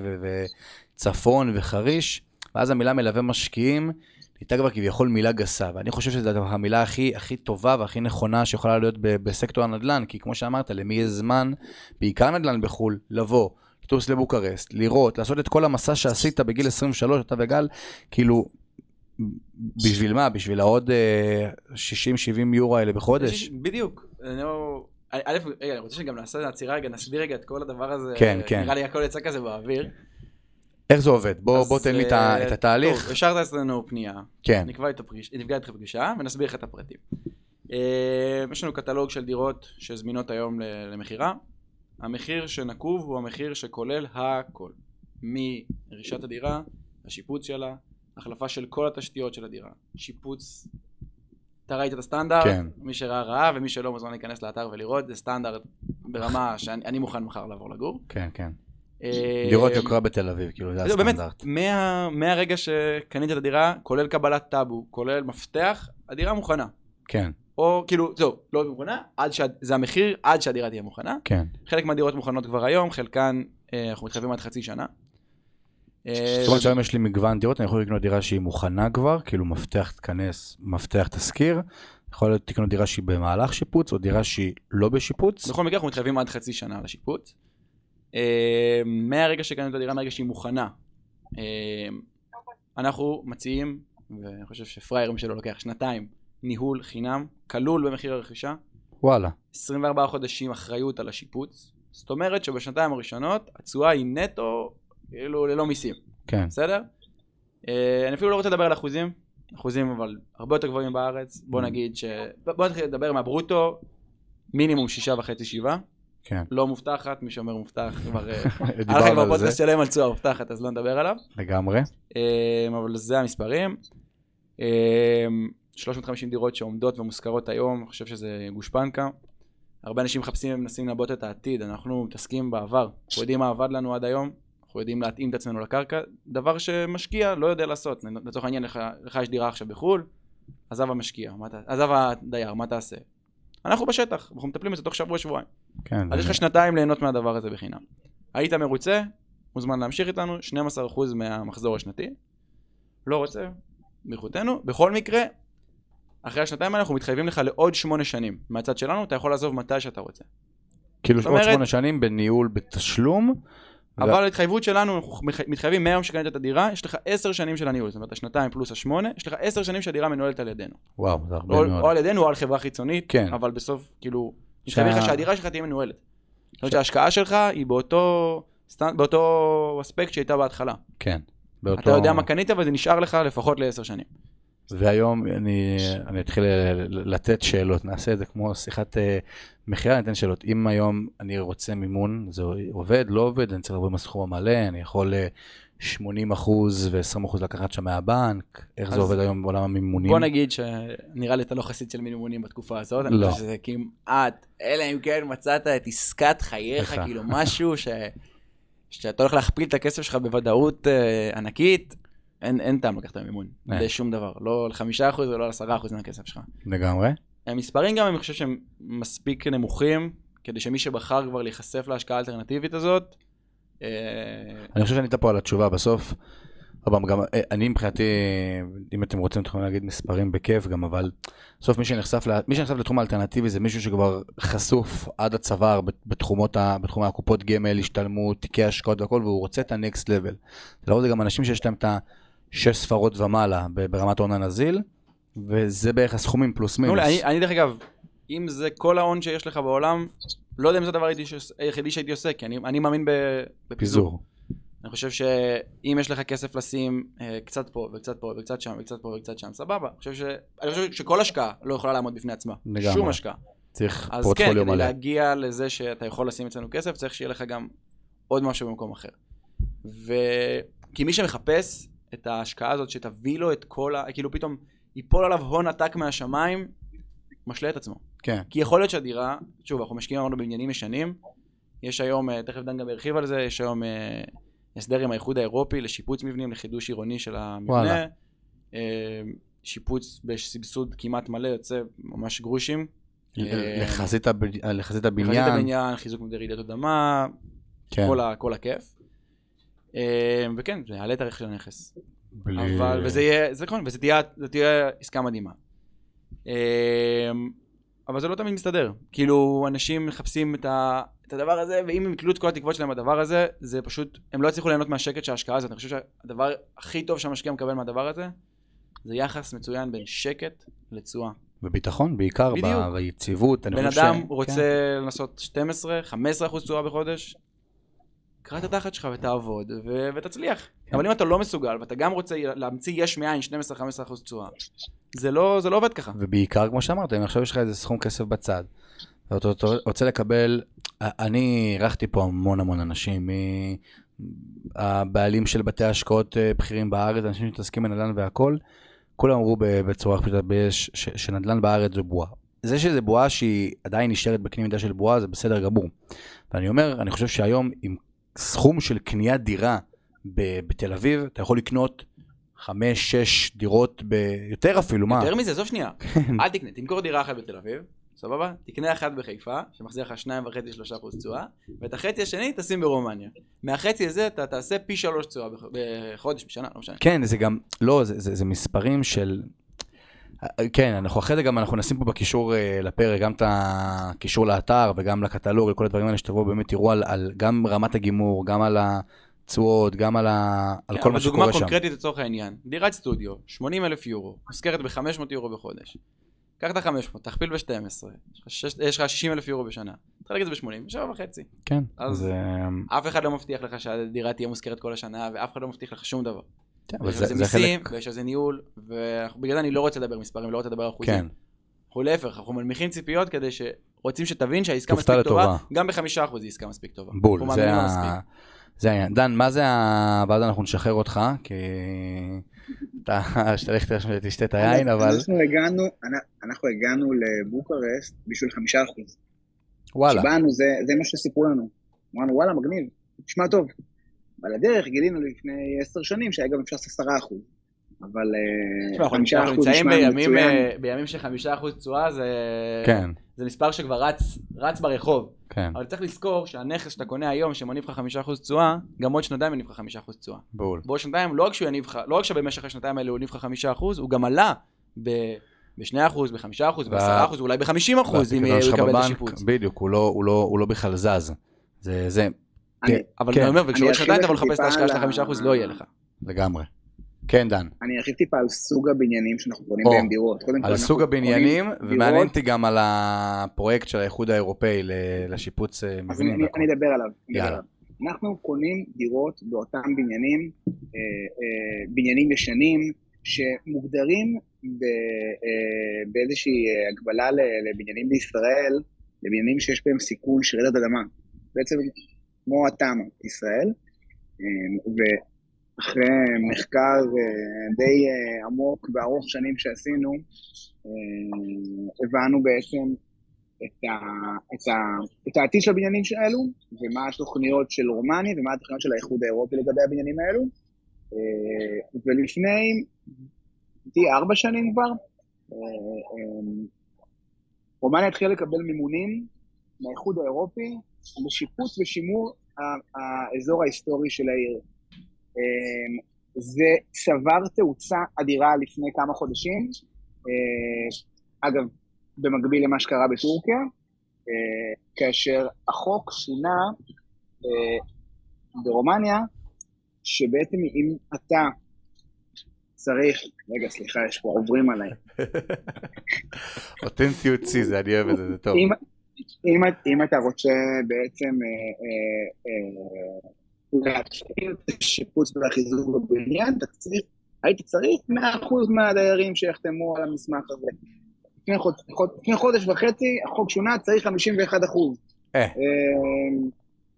וצפון וחריש, ואז המילה מלווה משקיעים. הייתה כבר כביכול מילה גסה, ואני חושב שזו המילה הכי, הכי טובה והכי נכונה שיכולה להיות בסקטור הנדל"ן, כי כמו שאמרת, למי יש זמן, בעיקר נדל"ן בחו"ל, לבוא, לטוס לבוקרסט, לראות, לעשות את כל המסע שעשית בגיל 23, אתה וגל, כאילו, בשביל מה? בשביל העוד 60-70 יורו האלה בחודש? בדיוק. לא- א', רגע, אני רוצה שגם נעשה עצירה רגע, נסביר רגע את כל הדבר הזה. כן, כן. נראה לי הכל יצא כזה באוויר. איך זה עובד? בוא, בוא תן לי את אה, התהליך. טוב, השארת אצלנו פנייה. כן. נקבע איתך פגישה ונסביר לך את הפרטים. אה, יש לנו קטלוג של דירות שזמינות היום למכירה. המחיר שנקוב הוא המחיר שכולל הכל. מרישת הדירה, השיפוץ שלה, החלפה של כל התשתיות של הדירה. שיפוץ, אתה ראית את הסטנדרט, כן. מי שראה ראה ומי שלא מוזמן להיכנס לאתר ולראות, זה סטנדרט ברמה שאני מוכן מחר לעבור לגור. כן, כן. דירות אה, יוקרה בתל אביב, כאילו זה הסטנדרט. באמת, מהרגע שקנית את הדירה, כולל קבלת טאבו, כולל מפתח, הדירה מוכנה. כן. או כאילו, זהו, לא מוכנה, עד שה... זה המחיר עד שהדירה תהיה מוכנה. כן. חלק מהדירות מוכנות כבר היום, חלקן אה, אנחנו מתחייבים עד חצי שנה. אה, זאת אומרת שהיום יש לי מגוון דירות, אני יכול לקנות דירה שהיא מוכנה כבר, כאילו מפתח תכנס, מפתח תשכיר. יכול להיות לקנות דירה שהיא במהלך שיפוץ, או דירה שהיא לא בשיפוץ. בכל מקרה אנחנו מתחייבים עד חצי שנה לשיפוץ. אה, מהרגע שקנינו את הדירה, מהרגע שהיא מוכנה, אה, אנחנו מציעים, ואני חושב שפריירים שלו לוקח שנתיים, ניהול חינם, כלול במחיר הרכישה. וואלה. 24 חודשים אחריות על השיפוץ. זאת אומרת שבשנתיים הראשונות התשואה היא נטו, כאילו ללא מיסים. כן. בסדר? אה, אני אפילו לא רוצה לדבר על אחוזים, אחוזים אבל הרבה יותר גבוהים בארץ. בוא mm. נגיד ש... בוא נתחיל לדבר מהברוטו, מינימום שישה וחצי שבעה. כן. לא מובטחת, מי שאומר מובטח כבר... אה, דיברנו על זה. בפודקאסט שלם על תשואה מובטחת, אז לא נדבר עליו. לגמרי. אה, אבל זה המספרים. 350 אה, דירות שעומדות ומושכרות היום, אני חושב שזה גושפנקה. הרבה אנשים מחפשים ומנסים לעבוד את העתיד, אנחנו מתעסקים בעבר. אנחנו יודעים מה עבד לנו עד היום, אנחנו יודעים להתאים את עצמנו לקרקע, דבר שמשקיע לא יודע לעשות. לצורך העניין, לך, לך יש דירה עכשיו בחו"ל, עזב המשקיע, עזב הדייר, מה תעשה? אנחנו בשטח, אנחנו מטפלים בזה תוך שבוע-שבועיים. כן. אז יש לך שנתיים ליהנות מהדבר הזה בחינם. היית מרוצה, מוזמן להמשיך איתנו, 12% מהמחזור השנתי. לא רוצה, ברכותנו. בכל מקרה, אחרי השנתיים האלה אנחנו מתחייבים לך לעוד שמונה שנים. מהצד שלנו, אתה יכול לעזוב מתי שאתה רוצה. כאילו עוד שמונה שנים בניהול בתשלום, אבל ההתחייבות שלנו, אנחנו מתחייבים מהיום שקנית את הדירה, יש לך עשר שנים של הניהול, זאת אומרת השנתיים פלוס השמונה, יש לך עשר שנים שהדירה מנוהלת על ידינו. וואו, זה הרבה מאוד. או על ידינו או על חברה חיצונית, כן. אבל בסוף, כאילו, מתחייבים לך שהדירה שלך תהיה מנוהלת. זאת אומרת שההשקעה שלך היא באותו, באותו אספקט שהייתה בהתחלה. כן. באותו... אתה יודע מה קנית וזה נשאר לך לפחות לעשר שנים. והיום אני, אני אתחיל ל- לתת שאלות, נעשה את זה כמו שיחת אה, מכירה, ניתן שאלות. אם היום אני רוצה מימון, זה עובד, לא עובד, אני צריך לבוא עם הסכום המלא, אני יכול אה, 80 אחוז ו-20 אחוז לקחת שם מהבנק, איך זה עובד היום בעולם המימונים? בוא נגיד שנראה לי אתה לא חסיד של מינימונים בתקופה הזאת, אני לא. חושב שזה כמעט, אלא אם כן מצאת את עסקת חייך? כאילו משהו ש... שאתה הולך להכפיל את הכסף שלך בוודאות אה, ענקית, אין, אין טעם לקחת מימון, אין. לשום דבר, לא לחמישה אחוז ולא לעשרה אחוז מהכסף שלך. לגמרי. המספרים גם, אני חושב שהם מספיק נמוכים, כדי שמי שבחר כבר להיחשף להשקעה האלטרנטיבית הזאת, אה, אני חושב שענית פה על התשובה בסוף. פעם, גם אה, אני מבחינתי, אם אתם רוצים, אתם יכולים להגיד מספרים בכיף גם, אבל בסוף מי שנחשף, מי שנחשף לתחום האלטרנטיבי זה מישהו שכבר חשוף עד הצוואר בת- בתחומות, ה- בתחומי הקופות גמל, השתלמות, תיקי השקעות והכל, והוא רוצה את ה-next level. לרוב זה גם אנשים שיש להם את השש ספרות ומעלה ברמת ההון הנזיל, וזה בערך הסכומים פלוס מינוס. אני, אני דרך אגב, אם זה כל ההון שיש לך בעולם, לא יודע אם זה הדבר היחידי שהייתי עושה, כי אני, אני מאמין בפיזור. פיזור. אני חושב שאם יש לך כסף לשים אה, קצת פה וקצת פה וקצת שם וקצת פה וקצת שם, סבבה. אני חושב, ש... אני חושב שכל השקעה לא יכולה לעמוד בפני עצמה. לגמרי. שום השקעה. צריך אז כן, כדי מלא. להגיע לזה שאתה יכול לשים אצלנו כסף, צריך שיהיה לך גם עוד משהו במקום אחר. ו... כי מי שמחפש את ההשקעה הזאת שתביא לו את כל ה... כאילו פתאום ייפול עליו הון עתק מהשמיים, משלה את עצמו. כן, כי יכול להיות שהדירה, שוב, אנחנו משקיעים אמרנו בעניינים ישנים, יש היום, אה, תכף דן גם ירחיב על זה, יש היום אה, הסדר עם האיחוד האירופי לשיפוץ מבנים, לחידוש עירוני של המבנה. וואלה. אה, שיפוץ בסבסוד כמעט מלא, יוצא ממש גרושים. לחזית הב- לחזית חזית הבניין. הבניין, חיזוק מפני רעידת אדמה, כן. כל, ה, כל הכיף. אה, וכן, זה יעלה את הערך של הנכס. בלי- אבל, וזה יהיה, זה נכון, וזה תהיה, זה תהיה עסקה מדהימה. אה, אבל זה לא תמיד מסתדר. כאילו, אנשים מחפשים את, ה, את הדבר הזה, ואם הם יתלו את כל התקוות שלהם בדבר הזה, זה פשוט, הם לא יצליחו ליהנות מהשקט של ההשקעה הזאת. אני חושב שהדבר הכי טוב שהמשקיע מקבל מהדבר הזה, זה יחס מצוין בין שקט לתשואה. וביטחון בעיקר, בדיוק. ביציבות. בן אדם ש- כן. רוצה לנסות 12, 15 אחוז תשואה בחודש, קרא את התחת שלך ותעבוד ו- ותצליח. כן. אבל אם אתה לא מסוגל ואתה גם רוצה להמציא יש מאין 12-15 אחוז תשואה, זה לא, זה לא עובד ככה. ובעיקר, כמו שאמרת, אם עכשיו יש לך איזה סכום כסף בצד, ואתה אתה רוצה לקבל, אני אירחתי פה המון המון אנשים, מהבעלים של בתי השקעות אה, בכירים בארץ, אנשים שמתעסקים בנדל"ן והכל, כולם אמרו בצורה פשוטה שנדל"ן בארץ זה בועה. זה שזה בועה שהיא עדיין נשארת בקנה מידה של בועה, זה בסדר גמור. ואני אומר, אני חושב שהיום עם סכום של קניית דירה בתל אביב, אתה יכול לקנות חמש, שש דירות, ב- יותר אפילו, מה? יותר מזה, עזוב שנייה, אל תקנה, תמכור דירה אחת בתל אביב, סבבה? תקנה אחת בחיפה, שמחזיר לך 2.5-3 אחוז תשואה, ואת החצי השני תשים ברומניה. מהחצי הזה אתה תעשה פי שלוש תשואה בח- בחודש, בשנה, לא משנה. כן, זה גם, לא, זה, זה, זה מספרים של... כן, אנחנו אחרי זה גם, אנחנו נשים פה בקישור אה, לפרק גם את הקישור לאתר וגם לקטלוג, לכל הדברים האלה שתבואו באמת תראו על, על גם רמת הגימור, גם על התשואות, גם על, ה, על כן, כל מה שקורה דוגמה שם. קונקרטית לצורך העניין, דירת סטודיו, 80 אלף יורו, מושכרת ב-500 יורו בחודש. קח את ה-500, תכפיל ב-12, יש לך 60 אלף יורו בשנה. תחלק את זה ב-80, שבע וחצי. כן, אז- אז... אה, אף אחד לא מבטיח לך שהדירה תהיה מושכרת כל השנה, ואף אחד לא מבטיח לך שום דבר. כן, אבל יש זה, על זה זה מיסים, חלק... ויש על זה ניהול, ובגלל זה אני לא רוצה לדבר מספרים, לא רוצה לדבר אחוזים. כן, אנחנו להפך, אנחנו מנמיכים ציפיות כדי ש... רוצים שתבין שהעסקה מספיק טובה, לטובה. גם בחמישה אחוז היא עסקה מספיק טובה. בול, זה, ה... מספיק. זה העניין. דן, מה זה ה... ואז אנחנו נשחרר אותך, כי... אתה, שתלך תשתה את היין, אבל... אנחנו הגענו, אנ- אנחנו הגענו לבוקרשט בשביל חמישה אחוז. וואלה. כשבאנו, זה, זה מה שסיפרו לנו. אמרנו, וואלה, מגניב, נשמע טוב. על הדרך גילינו לפני עשר שנים שהיה גם אפשר לעשות עשרה אחוז. אבל אה, אנחנו חמישה אנחנו אחוז נשמע מצוין. אה, בימים של חמישה אחוז תשואה, זה... כן, זה מספר שכבר רץ, רץ ברחוב. כן, אבל צריך לזכור שהנכס שאתה קונה היום, שמניב לך חמישה אחוז תשואה, גם עוד שנתיים יניב לך חמישה אחוז תשואה. בול. בעוד שנתיים, לא רק שהוא יניב לך, לא רק שבמשך השנתיים האלה הוא יניב לך חמישה אחוז, הוא גם עלה ב... ב-2%, ב-5%, ב-10%, אולי ב-50% אם הוא יקבל את השיפוץ. בדיוק, הוא לא- הוא לא- הוא לא בכלל זז. זה זה, אבל כן. אני אומר, ארחיב תבוא לכם לחפש את ההשקעה של על ה- 5% לא יהיה לך. לגמרי. כן, דן. אני ארחיב טיפה על סוג הבניינים שאנחנו קונים בהם דירות. על סוג הבניינים, ומעניין אותי גם על הפרויקט של האיחוד האירופאי ל- לשיפוץ אה, אז אני, מבנים. אדבר. עליו. אנחנו קונים דירות באותם בניינים, אה, אה, בניינים ישנים, שמוגדרים באיזושהי הגבלה לבניינים בישראל, לבניינים שיש בהם סיכון של רעידת אדמה. בעצם כמו התמ"א ישראל, ואחרי מחקר די עמוק וארוך שנים שעשינו, הבנו בעצם את, ה, את, ה, את העתיד של הבניינים האלו, ומה התוכניות של רומני ומה התוכניות של האיחוד האירופי לגבי הבניינים האלו. אה, ולפני, תהיה ארבע שנים כבר, אה, אה, רומניה התחילה לקבל מימונים מהאיחוד האירופי לשיפוץ ושימור האזור ההיסטורי של העיר. זה צבר תאוצה אדירה לפני כמה חודשים. אגב, במקביל למה שקרה בטורקיה, אה, כאשר החוק שונה ברומניה, שבעצם אם אתה צריך, רגע, סליחה, יש פה עוברים עליי. אותנטיות צי, זה אני אוהב את זה, זה טוב. אם, אם, אתה רוצה בעצם אה, להתחיל את השיפוץ והחיזוק בבניין, היית צריך 100% מהדיירים שיחתמו על המסמך הזה. לפני חודש, לפני חודש וחצי, החוק שונה, צריך 51 אחוז. אה. אמ,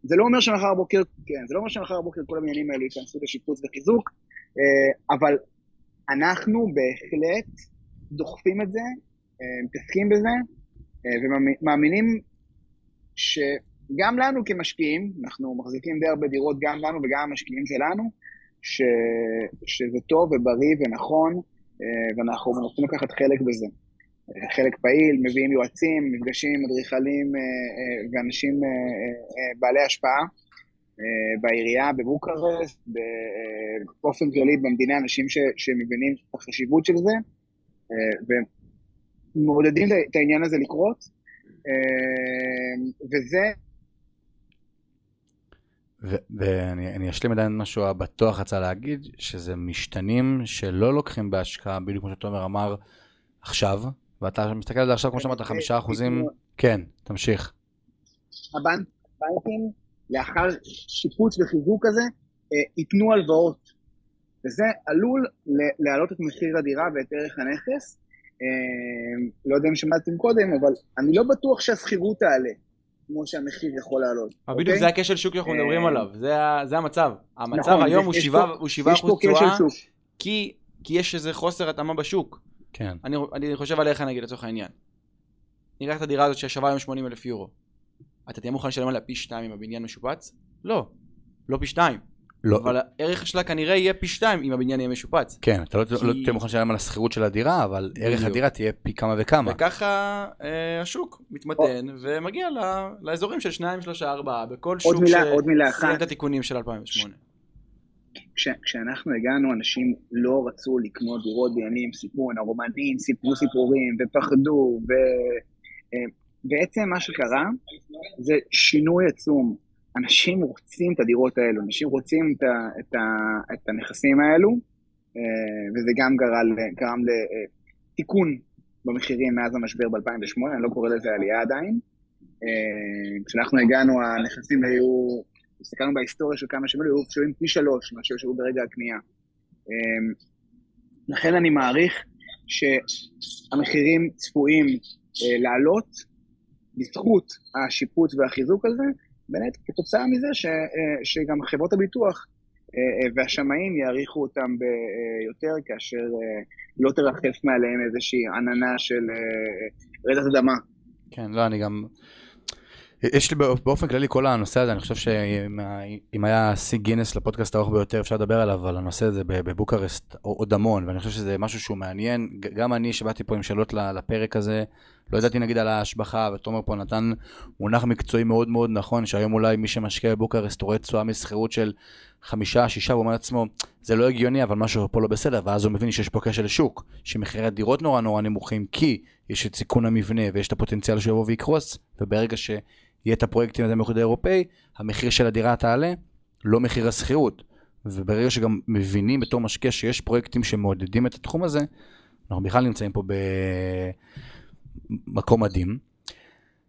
זה לא אומר שמחר בבוקר, כן, זה לא אומר שמחר בבוקר כל הבניינים האלה ייכנסו לשיפוץ וחיזוק, אה, אבל אנחנו בהחלט דוחפים את זה, אה, מתעסקים בזה, ומאמינים שגם לנו כמשקיעים, אנחנו מחזיקים די הרבה דירות גם לנו וגם המשקיעים שלנו, ש, שזה טוב ובריא ונכון, ואנחנו מנסים לקחת חלק בזה. חלק פעיל, מביאים יועצים, מפגשים עם אדריכלים אה, אה, ואנשים אה, בעלי השפעה בעירייה, בבוקרסט, באופן כללי במדינה, אנשים ש, שמבינים את החשיבות של זה, ומעודדים את העניין הזה לקרות, וזה... ואני אשלים עדיין משהו הבטוח רצה להגיד, שזה משתנים שלא לוקחים בהשקעה, בדיוק כמו שתומר אמר עכשיו, ואתה מסתכל על זה עכשיו, כמו שאמרת, חמישה אחוזים, כן, תמשיך. הבנקים, לאחר שיפוץ וחיזוק כזה, אה, ייתנו הלוואות. וזה עלול להעלות את מחיר הדירה ואת ערך הנכס. אה, לא יודע אם שמעתם קודם, אבל אני לא בטוח שהשכירות תעלה, כמו שהמחיר יכול לעלות. אבל בדיוק אוקיי? זה הכשל שוק שאנחנו מדברים אה, עליו, זה המצב. המצב נכון, היום הוא 7 אחוז תשואה, כי יש איזה חוסר התאמה בשוק. כן. אני, אני חושב עליך נגיד לצורך העניין. ניקח את הדירה הזאת ששווה היום 80 אלף יורו. אתה תהיה מוכן לשלם עליה פי שתיים אם הבניין משופץ? לא. לא פי שתיים. לא. אבל הערך שלה כנראה יהיה פי שתיים אם הבניין יהיה משופץ. כן, אתה לא, כי... לא תהיה מוכן לשלם על השכירות של הדירה, אבל בדיוק. ערך הדירה תהיה פי כמה וכמה. וככה אה, השוק מתמתן או... ומגיע ל, לאזורים של 2, 3, 4, בכל שוק שסיים את התיקונים של 2008. כש, כשאנחנו הגענו, אנשים לא רצו לקנות דירות בימים, סיפורים, הרומנים סיפרו סיפורים ופחדו, ובעצם אה, מה שקרה זה שינוי עצום. אנשים רוצים את הדירות האלו, אנשים רוצים את, ה, את, ה, את הנכסים האלו, אה, וזה גם גרם, גרם לתיקון במחירים מאז המשבר ב-2008, אני לא קורא לזה עלייה עדיין. אה, כשאנחנו הגענו, הנכסים היו הסתכלנו בהיסטוריה של כמה שהם היו שווים פי שלוש מאשר שהיו ברגע הקנייה. אמ, לכן אני מעריך שהמחירים צפויים אה, לעלות בזכות השיפוץ והחיזוק הזה, באמת כתוצאה מזה ש, אה, שגם חברות הביטוח אה, והשמאים יעריכו אותם ביותר כאשר לא תרחף מעליהם איזושהי עננה של רעידת אדמה. כן, לא, אני גם... יש לי באופן כללי כל הנושא הזה, אני חושב שאם היה שיא גינס לפודקאסט הארוך ביותר אפשר לדבר עליו, על הנושא הזה בבוקרסט עוד המון, ואני חושב שזה משהו שהוא מעניין. גם אני שבאתי פה עם שאלות לפרק הזה, לא ידעתי נגיד על ההשבחה, ותומר פה נתן מונח מקצועי מאוד מאוד נכון, שהיום אולי מי שמשקיע בבוקרסט רואה תשואה משכירות של חמישה, שישה, הוא אומר לעצמו, זה לא הגיוני, אבל משהו פה לא בסדר, ואז הוא מבין שיש פה כשל שוק, שמחירי הדירות נורא נורא נמוכים, כי יש את סיכון המבנה ויש את הפוטנציאל שיבוא ויקרוס, וברגע ש... יהיה את הפרויקטים הזה באיחוד האירופאי, המחיר של הדירה תעלה, לא מחיר השכירות. וברגע שגם מבינים בתור משקיע שיש פרויקטים שמעודדים את התחום הזה, אנחנו בכלל נמצאים פה במקום מדהים.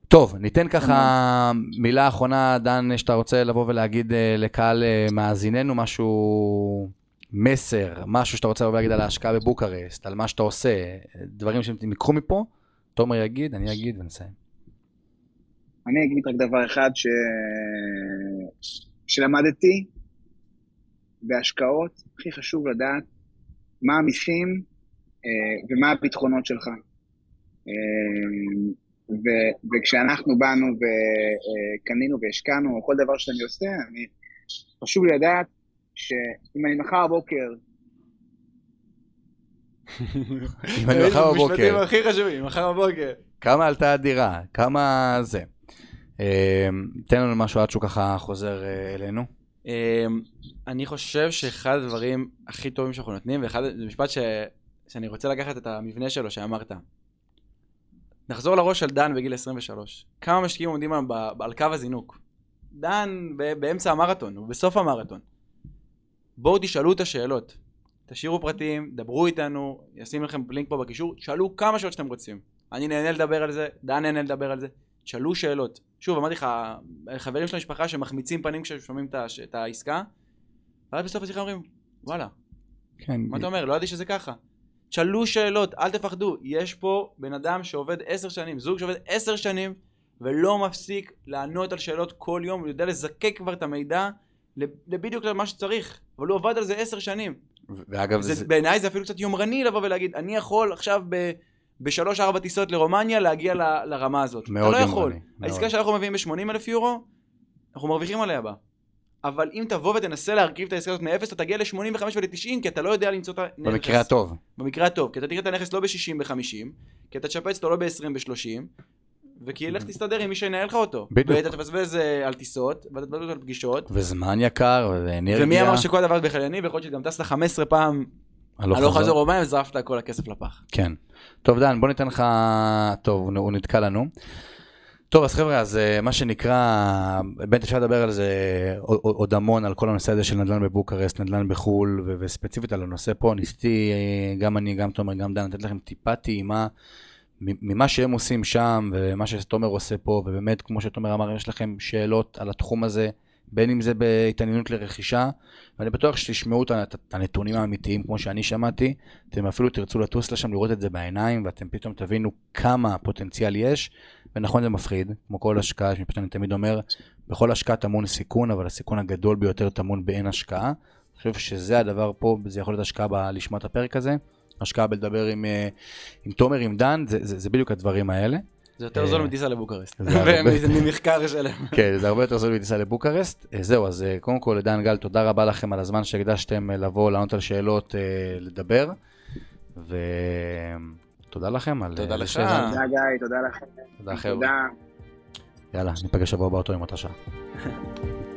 טוב, ניתן ככה מילה אחרונה, דן, שאתה רוצה לבוא ולהגיד אה, לקהל אה, מאזיננו משהו מסר, משהו שאתה רוצה לבוא להגיד על ההשקעה בבוקרסט, על מה שאתה עושה, דברים שהם יקחו מפה, תומר יגיד, אני אגיד ונסיים. אני אגיד רק דבר אחד ש... שלמדתי בהשקעות, הכי חשוב לדעת מה המיסים אה, ומה הביטחונות שלך. אה, ו, וכשאנחנו באנו וקנינו והשקענו, או כל דבר שאני עושה, אני, חשוב לי לדעת שאם אני מחר בבוקר... אם אני מחר בבוקר... המשפטים הכי חשובים, מחר בבוקר. כמה עלתה הדירה? כמה זה? אה, תן לנו משהו עד שהוא ככה חוזר אה, אלינו. אמ, אני חושב שאחד הדברים הכי טובים שאנחנו נותנים, ואחד, זה משפט ש, שאני רוצה לקחת את המבנה שלו שאמרת. נחזור לראש של דן בגיל 23. כמה משקיעים עומדים היום על קו הזינוק? דן באמצע המרתון, הוא בסוף המרתון. בואו תשאלו את השאלות. תשאירו פרטים, דברו איתנו, אשים לכם לינק פה בקישור, תשאלו כמה שעות שאתם רוצים. אני נהנה לדבר על זה, דן נהנה לדבר על זה. תשאלו שאלות. שוב, אמרתי לך, חברים של המשפחה שמחמיצים פנים כששומעים את העסקה, ואז בסוף השיחה אומרים, וואלה, כן, מה אתה אומר? לא ידעתי שזה ככה. תשאלו שאלות, אל תפחדו. יש פה בן אדם שעובד עשר שנים, זוג שעובד עשר שנים, ולא מפסיק לענות על שאלות כל יום, הוא יודע לזקק כבר את המידע לבדיוק למה שצריך, אבל הוא עבד על זה עשר שנים. ואגב, זה, זה, בעיניי זה אפילו קצת יומרני לבוא ולהגיד, אני יכול עכשיו ב... בשלוש ארבע טיסות לרומניה להגיע ל, לרמה הזאת. מאוד אתה לא יכול. יומרני. העסקה שאנחנו מביאים ב-80 אלף יורו, אנחנו מרוויחים עליה בה. אבל אם תבוא ותנסה להרכיב את העסקה הזאת מאפס, אתה תגיע ל-85 ול-90, כי אתה לא יודע למצוא את הנכס. במקרה הטוב. במקרה הטוב, כי אתה תראה את הנכס לא ב-60 ב-50, כי אתה תשפץ אותו לא ב-20 ב-30, וכי לך תסתדר עם מי שינהל לך אותו. בדיוק. ואתה תבזבז אה, על טיסות, ואתה תבזבז על פגישות, וזמן יקר, ואנרגיה. ומי אמר שכל דבר בחייני, ויכול להיות שגם טסת 15 פעם הלוך חזור. חזור רומניה וזרפת כל הכסף לפח. כן. טוב דן, בוא ניתן לך... טוב, הוא נתקע לנו. טוב, אז חבר'ה, אז אה, מה שנקרא, באמת אפשר לדבר על זה עוד- המון, על כל הנושא הזה של נדל"ן בבוקרסט, נדל"ן בחו"ל, וספציפית על הנושא פה, ניסיתי, אה, גם אני, גם תומר, גם דן, לתת לכם טיפה טעימה ממה שהם עושים שם, ומה שתומר עושה פה, ובאמת, כמו שתומר אמר, יש לכם שאלות על התחום הזה, בין אם זה בהתעניינות לרכישה, ואני בטוח שתשמעו את הנתונים האמיתיים כמו שאני שמעתי, אתם אפילו תרצו לטוס לשם לראות את זה בעיניים, ואתם פתאום תבינו כמה פוטנציאל יש, ונכון זה מפחיד, כמו כל השקעה, שפשוט אני תמיד אומר, בכל השקעה טמון סיכון, אבל הסיכון הגדול ביותר טמון באין השקעה. אני חושב שזה הדבר פה, זה יכול להיות השקעה ב- לשמוע את הפרק הזה, השקעה בלדבר עם, אה, עם תומר, עם דן, זה, זה, זה בדיוק הדברים האלה. זה יותר זול מטיסה לבוקרשט. ממחקר שלהם. כן, זה הרבה יותר זול מטיסה לבוקרסט. אה, זהו, אז אה, קודם כל, דן גל, תודה רבה לכם על הזמן שהקדשתם אה, לבוא, לענות על שאלות, לדבר, ותודה לכם על... תודה לך. תודה גיא, תודה לכם. תודה חבר'ה. תודה. יאללה, ניפגש שבוע הבא אותו עם אותה שעה.